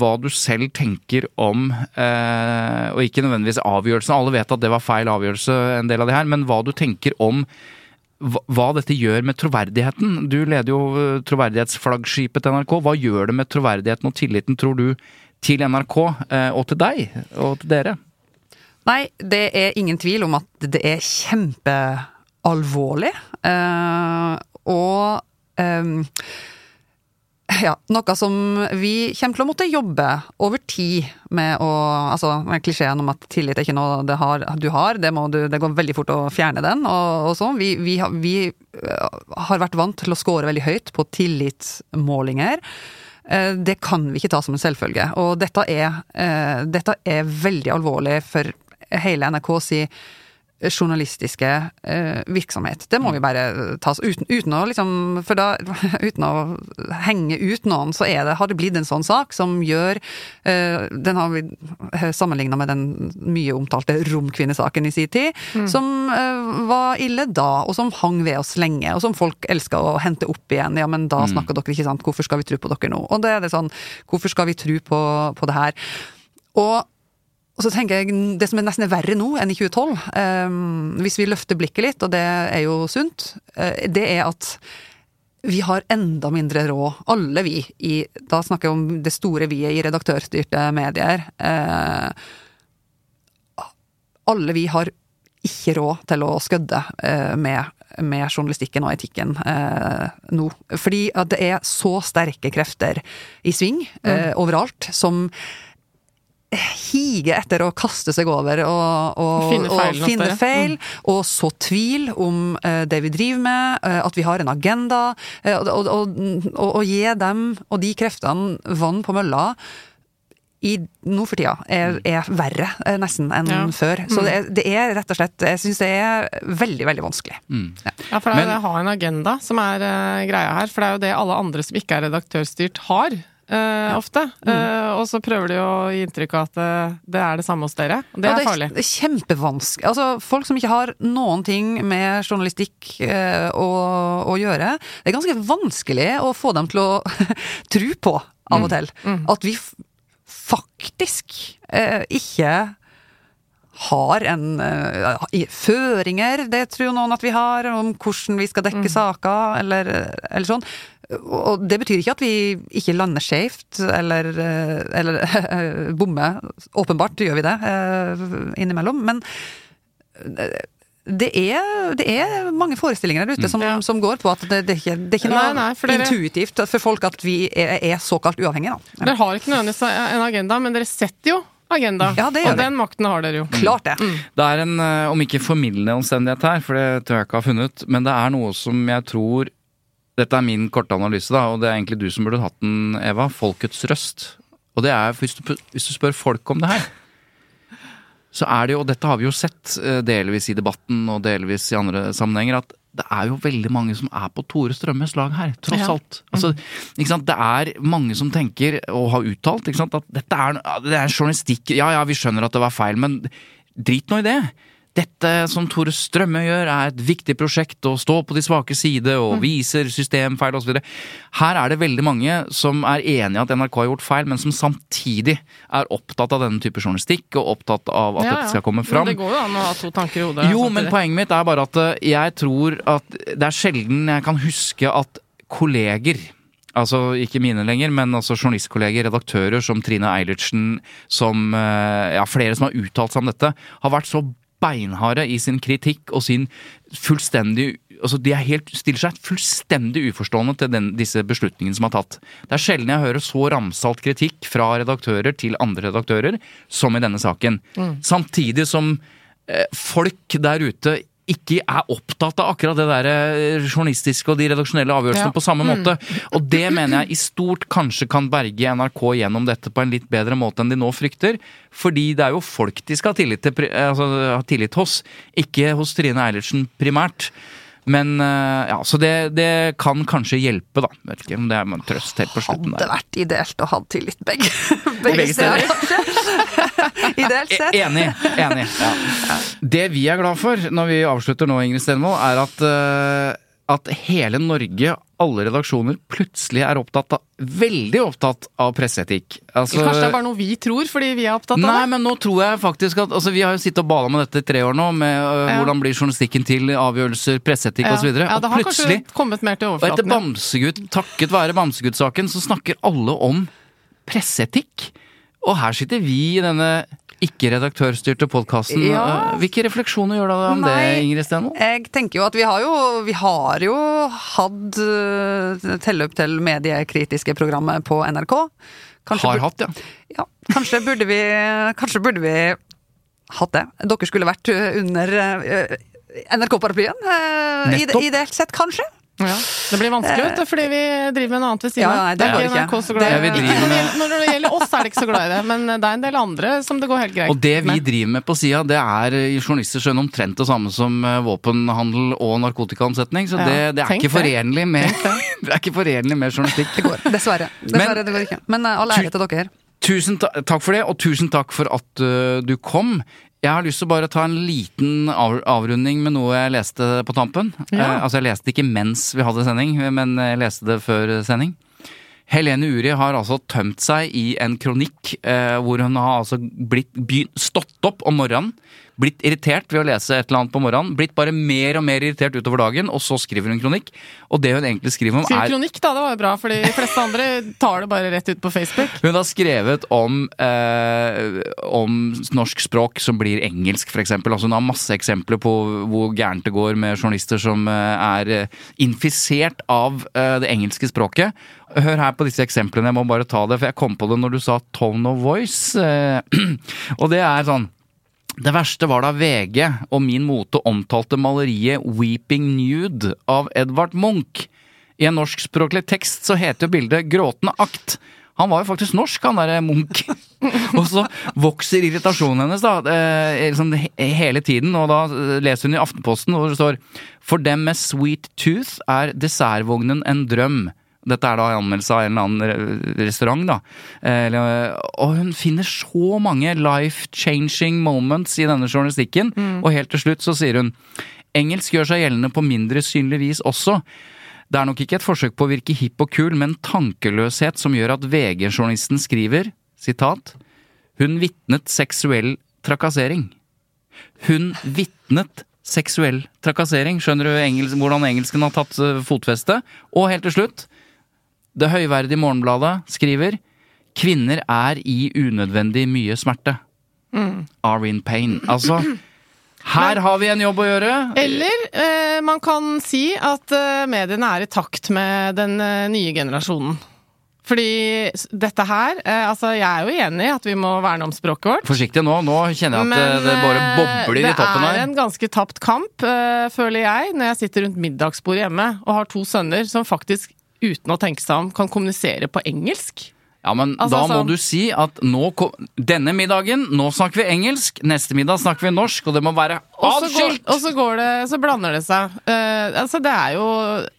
hva du selv tenker om, eh, og ikke nødvendigvis avgjørelsen, alle vet at det var feil avgjørelse, en del av det her, men hva du tenker om hva, dette gjør med troverdigheten? Du leder jo eh, troverdighetsflaggskipet til NRK. Hva gjør det med troverdigheten og tilliten, tror du, til NRK eh, og til deg og til dere? Nei, det er ingen tvil om at det er kjempealvorlig. Eh, og eh, ja, noe som vi kommer til å måtte jobbe over tid med å Altså, med klisjeen om at tillit er ikke noe har, du har, det, du, det, går veldig fort å fjerne den, og, og sånn. Vi, vi, vi, eh, har vært vant til å score veldig høyt på tillitsmålinger. Eh, det kan vi ikke ta som en selvfølge. Og dette er, eh, dette er veldig alvorlig for hele NRK si journalistiske eh, virksomhet. Det må vi bare ta oss uten, uten, å liksom For da, uten å henge ut noen, så er det, har det blitt en sånn sak som gjør eh, Den har vi sammenligna med den mye omtalte romkvinnesaken i sin tid, mm. som eh, var ille da, og som hang ved oss lenge, og som folk elska å hente opp igjen. Ja, men da mm. snakker dere ikke sant, hvorfor skal vi tro på dere nå? Og det er det sånn, hvorfor skal vi tro på, på det her? Og og så tenker jeg, Det som er nesten verre nå enn i 2012, eh, hvis vi løfter blikket litt, og det er jo sunt, eh, det er at vi har enda mindre råd, alle vi, i Da snakker jeg om det store vi-et i redaktørstyrte medier. Eh, alle vi har ikke råd til å skødde eh, med, med, journalistikken og etikken eh, nå. Fordi at det er så sterke krefter i sving mm. overalt som hige etter å kaste seg over og, og finne feil, og, finne feil mm. og så tvil om uh, det vi driver med, uh, at vi har en agenda, uh, og, og, og, gi dem og de kreftene vann på mølla. I, nå for tida er, er verre nesten enn ja. før. Så mm. det, er, det, er, rett og slett Jeg syns det er veldig, veldig vanskelig. Mm. Ja. ja. for det er å ha en agenda som er greia her. For det er jo det alle andre som ikke er redaktørstyrt, har. Uh, ofte. Uh, og så prøver de å gi inntrykk av at uh, det er det samme hos dere. Det ja, er farlig. Det er kjempevanskelig. Altså, folk som ikke har noen ting med journalistikk å, å, gjøre. Det er ganske vanskelig å få dem til å tro på, av og mm. til, mm. at vi faktisk ikke har en uh, føringer, det tror noen at vi har, om hvordan vi skal dekke mm. saker, eller, eller, sånn. Og det betyr ikke at vi ikke lander skjevt, eller, eh, eller bommer. Åpenbart gjør vi det uh, innimellom, men det er, det er, mange forestillinger der ute som, ja. som går på at det, det, er, ikke, det er ikke noe nei, nei, for dere, intuitivt for folk at vi er, er såkalt uavhengige. Da. Dere har ikke nødvendigvis en agenda, men dere setter jo agenda. Ja, det gjør og den makten har dere jo. Klart det. Mm. Det er en, eh, om ikke formildende omstendighet her, for det tror jeg ikke har funnet, men det er noe som jeg tror Dette er min korte analyse, da, og det er egentlig du som burde hatt den, Eva. Folkets røst. Og det er, hvis du, hvis du spør folk om det her så er det jo, og dette har vi jo sett eh, delvis i debatten og delvis i andre sammenhenger, at det er jo veldig mange som er på Tore Strømmes lag her, tross ja. alt. Altså, det er mange som tenker, og har uttalt, at dette er, det er journalistikk Ja ja, vi skjønner at det var feil, men drit nå i det. Dette som Tore Strømme gjør, er et viktig prosjekt å stå på de svake side og mm. viser systemfeil osv. Her er det veldig mange som er enig i at NRK har gjort feil, men som samtidig er opptatt av denne type journalistikk og opptatt av at ja, dette skal komme fram. Men det går jo an å ha to tanker i hodet. Jo, samtidig. men poenget mitt er bare at eh, jeg tror at det er sjelden jeg kan huske at kolleger Altså ikke mine lenger, men altså journalistkolleger, redaktører som Trine Eilertsen, som eh, ja, flere som har uttalt seg om dette, har vært så beinharde i sin kritikk og sin fullstendig altså De helt, stiller seg fullstendig uforstående til den, disse beslutningene som er tatt. Det er sjelden jeg hører så ramsalt kritikk fra redaktører til andre redaktører som i denne saken. Mm. Samtidig som eh, folk der ute ikke er opptatt av akkurat det der eh, journalistiske og de redaksjonelle avgjørelsene ja. på samme måte. Mm. Og det mener jeg i stort kanskje kan berge NRK gjennom dette på en litt bedre måte enn de nå frykter. Fordi det er jo folk de skal ha tillit, til, altså, ha tillit hos, ikke hos Trine Eilertsen primært. Men eh, ja, Så det, det, kan kanskje hjelpe, da. Vet ikke om det er en trøst helt på slutten. Hadde vært ideelt å ha tillit begge, begge, begge steder. Ideelt sett. Enig. enig, ja. Det vi er glad for når vi avslutter nå, Ingrid Stenvold, er at, eh, at hele Norge, alle redaksjoner, plutselig er opptatt av, veldig opptatt av presseetikk. Altså, Kanskje det er bare noe vi tror, fordi vi er opptatt av Nei, det? men nå tror jeg faktisk at altså, Vi har jo sittet og bala med dette i tre år nå, med øh, Ja. hvordan blir journalistikken til, avgjørelser, presseetikk Ja. osv. Ja, det og har plutselig, kanskje kommet mer til og etter overflaten. Bamsegutt, takket være Bamsegutt-saken, så snakker alle om presseetikk. Og her sitter vi i denne ikke-redaktørstyrte podkasten. Ja. Hvilke refleksjoner gjør du om Nei. det, Ingrid Stenvold? Jeg tenker jo at vi har jo, vi har jo hatt uh, telløp til mediekritiske programmet på NRK. Kanskje Har hatt, ja. Ja, kanskje burde vi Kanskje burde vi hatt det. Dere skulle vært under uh, NRK-paraplyen. Ide, ideelt sett, kanskje. Ja. Det blir vanskelig, vet du, fordi vi driver med noe annet ved siden Ja, nei, det går ikke. NRK så glad i Det vi det. driver når det med- gjelder- Når det gjelder oss, er det ikke så glad i det, men det er en del andre som det går helt greit Og det vi med. driver med på sida, det er i journalisters øyne omtrent det samme som eh, våpenhandel og narkotikaomsetning. Så det, det, er ikke forenlig med, det er ikke forenlig med journalistikk. Det går. Dessverre. Dessverre, det går ikke. Men all ære til dere. Tusen ta takk for det, og tusen takk for at uh, du kom. Jeg har lyst til å bare ta en liten av avrunding med noe jeg leste på tampen. Ja. Eh, altså, jeg leste ikke mens vi hadde sending, men jeg leste det før sending. Helene Uri har altså tømt seg i en kronikk eh, hvor hun har altså blitt begynt, stått opp om morgenen, blitt irritert ved å lese et eller annet på morgenen, blitt bare mer og mer irritert utover dagen, og så skriver hun kronikk. Og det hun egentlig skriver om, Skriv er kronikk, da. Det var jo bra, for de fleste andre tar det bare rett ut på Facebook. Hun har skrevet om, eh, om norsk språk som blir engelsk, f.eks. Altså, hun har masse eksempler på hvor gærent det går med journalister som eh, er eh, infisert av eh, det engelske språket. Hør her på disse eksemplene, jeg må bare ta det, for jeg kom på det når du sa tone of voice. Og det er sånn det verste var da VG og Min Mote omtalte maleriet Weeping Nude av Edvard Munch. I en norskspråklig tekst så heter jo bildet Gråtende akt. Han var jo faktisk norsk, han derre Munch. og så vokser irritasjonen hennes da, eh, liksom hele tiden, og da eh, leser hun i Aftenposten hvor det står For dem med sweet tooth er dessertvognen en drøm. Dette er da en anmeldelse av en eller annen restaurant, da. Eh, og hun finner så mange life-changing moments i denne journalistikken, og helt til slutt så sier hun Engelsk gjør seg gjeldende på mindre synlig vis også. Det er nok ikke et forsøk på å virke hipp og kul, men tankeløshet som gjør at VG-journalisten skriver, sitat, hun vitnet seksuell trakassering. Hun vitnet seksuell trakassering. Skjønner du engelsk, hvordan engelsken har tatt eh, fotfeste? Og helt til slutt, det høyverdige Morgenbladet skriver Kvinner er i unødvendig mye smerte. Are in pain. Altså, her har vi en jobb å gjøre. Eller eh, man kan si at eh, mediene er i takt med den eh, nye generasjonen. Fordi dette her eh, Altså, jeg er jo enig i at vi må verne om språket vårt. Forsiktig nå, nå kjenner jeg at det, det bare eh, bobler i toppen her. Det er en ganske tapt kamp, eh, føler jeg, når jeg sitter rundt middagsbordet hjemme og har to sønner som faktisk, uten å tenke seg om, kan kommunisere på engelsk. Ja, men Altså, da må sånn- du si at nå kom, denne middagen, nå snakker vi engelsk, neste middag snakker vi norsk, og det må være atskilt! og så går det Så blander det seg. Uh, altså, det er jo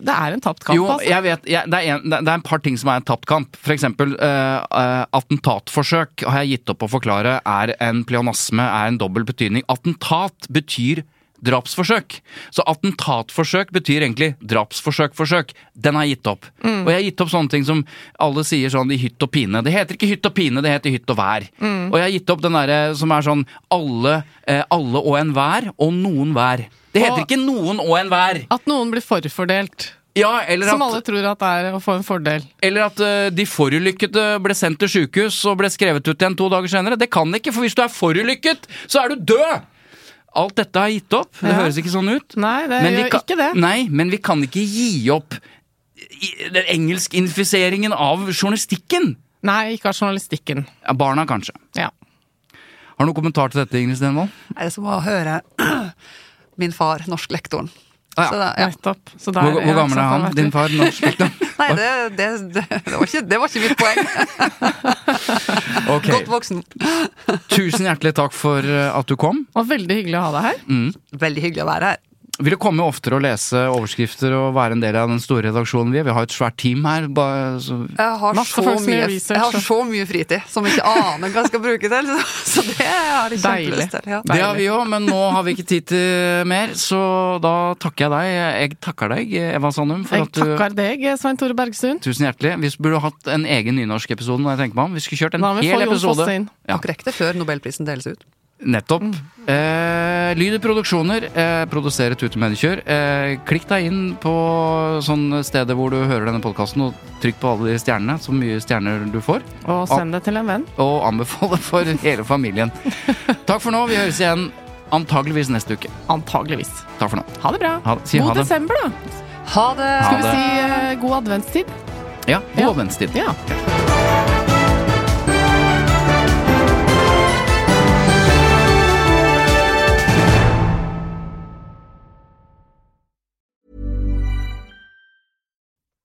Det er en tapt kamp, Jo, altså. jeg vet, jeg, det, er en, det er en par ting som er en tapt kamp. For eksempel uh, uh, attentatforsøk har jeg gitt opp å forklare er en pleonasme, er en dobbel betydning. Attentat betyr drapsforsøk. Så attentatforsøk betyr egentlig drapsforsøk-forsøk. Den har jeg gitt opp. Og jeg har gitt opp sånne ting som alle sier sånn i hytt og pine. Det heter ikke hytt og pine, det heter hytt og vær. Og jeg har gitt opp den derre som er sånn alle, eh, alle og enhver og noen hver. Det heter Og- ikke noen og enhver. At noen blir forfordelt. Ja, eller Som at alle tror at det er å få en fordel. Eller at uh, de forulykkede ble sendt til sjukehus og ble skrevet ut igjen to dager senere. Det kan ikke, for hvis du er forulykket, så er du død! Alt dette har gitt opp. Det Ja. høres ikke sånn ut. Nei, det Men gjør kan- ikke det. Nei, men vi kan ikke gi opp i- den engelskinfiseringen av journalistikken. Nei, ikke av journalistikken. Ja, barna, kanskje. Ja. Har du noen kommentar til dette, Ingrid Stenvold? Det er som å høre min far, norsklektoren. Ah, ja. Så da, ja. Nettopp. Så der- Hvor, hvor gammel er han? Din far? Norsk? Nei, det, det, det, var ikke, det var ikke mitt poeng. okay. Godt voksen. Tusen hjertelig takk for eh, at du kom. Og veldig hyggelig å ha deg her. Veldig hyggelig å være her. Vil du komme oftere og lese overskrifter og være en del av den store redaksjonen vi er? Vi har et svært team her. Bare, så Jeg har, så mye, jeg har så. mye fritid som jeg ikke aner hva jeg skal bruke til. Så, så det har jeg kjempelyst til. Ja. Det har vi òg, men nå har vi ikke tid til mer, så da takker jeg deg. Jeg takker deg, Eva Sandum, for Jeg at du takker deg, Svein Tore Bergstuen. Tusen hjertelig. Vi burde hatt en egen nynorsk-episode når jeg tenker meg om. Vi skulle kjørt en få hel episode. Ja. Akkurat det før nobelprisen deles ut. Nettopp. Eh, Lyder Produksjoner eh, produserer Tute Medikjør. Eh, klikk deg inn på sånne steder hvor du hører denne podkasten, og trykk på alle de stjernene, så mye stjerner du får. Og send det til en venn. Og anbefale for hele familien. Takk for nå. Vi høres igjen antageligvis neste uke. Antageligvis. Takk for nå. Ha det bra. Ha det. Si ha God det. desember, da. Ha det! Skal vi si eh, god adventstid? Ja, god Ja. adventstid. Ja.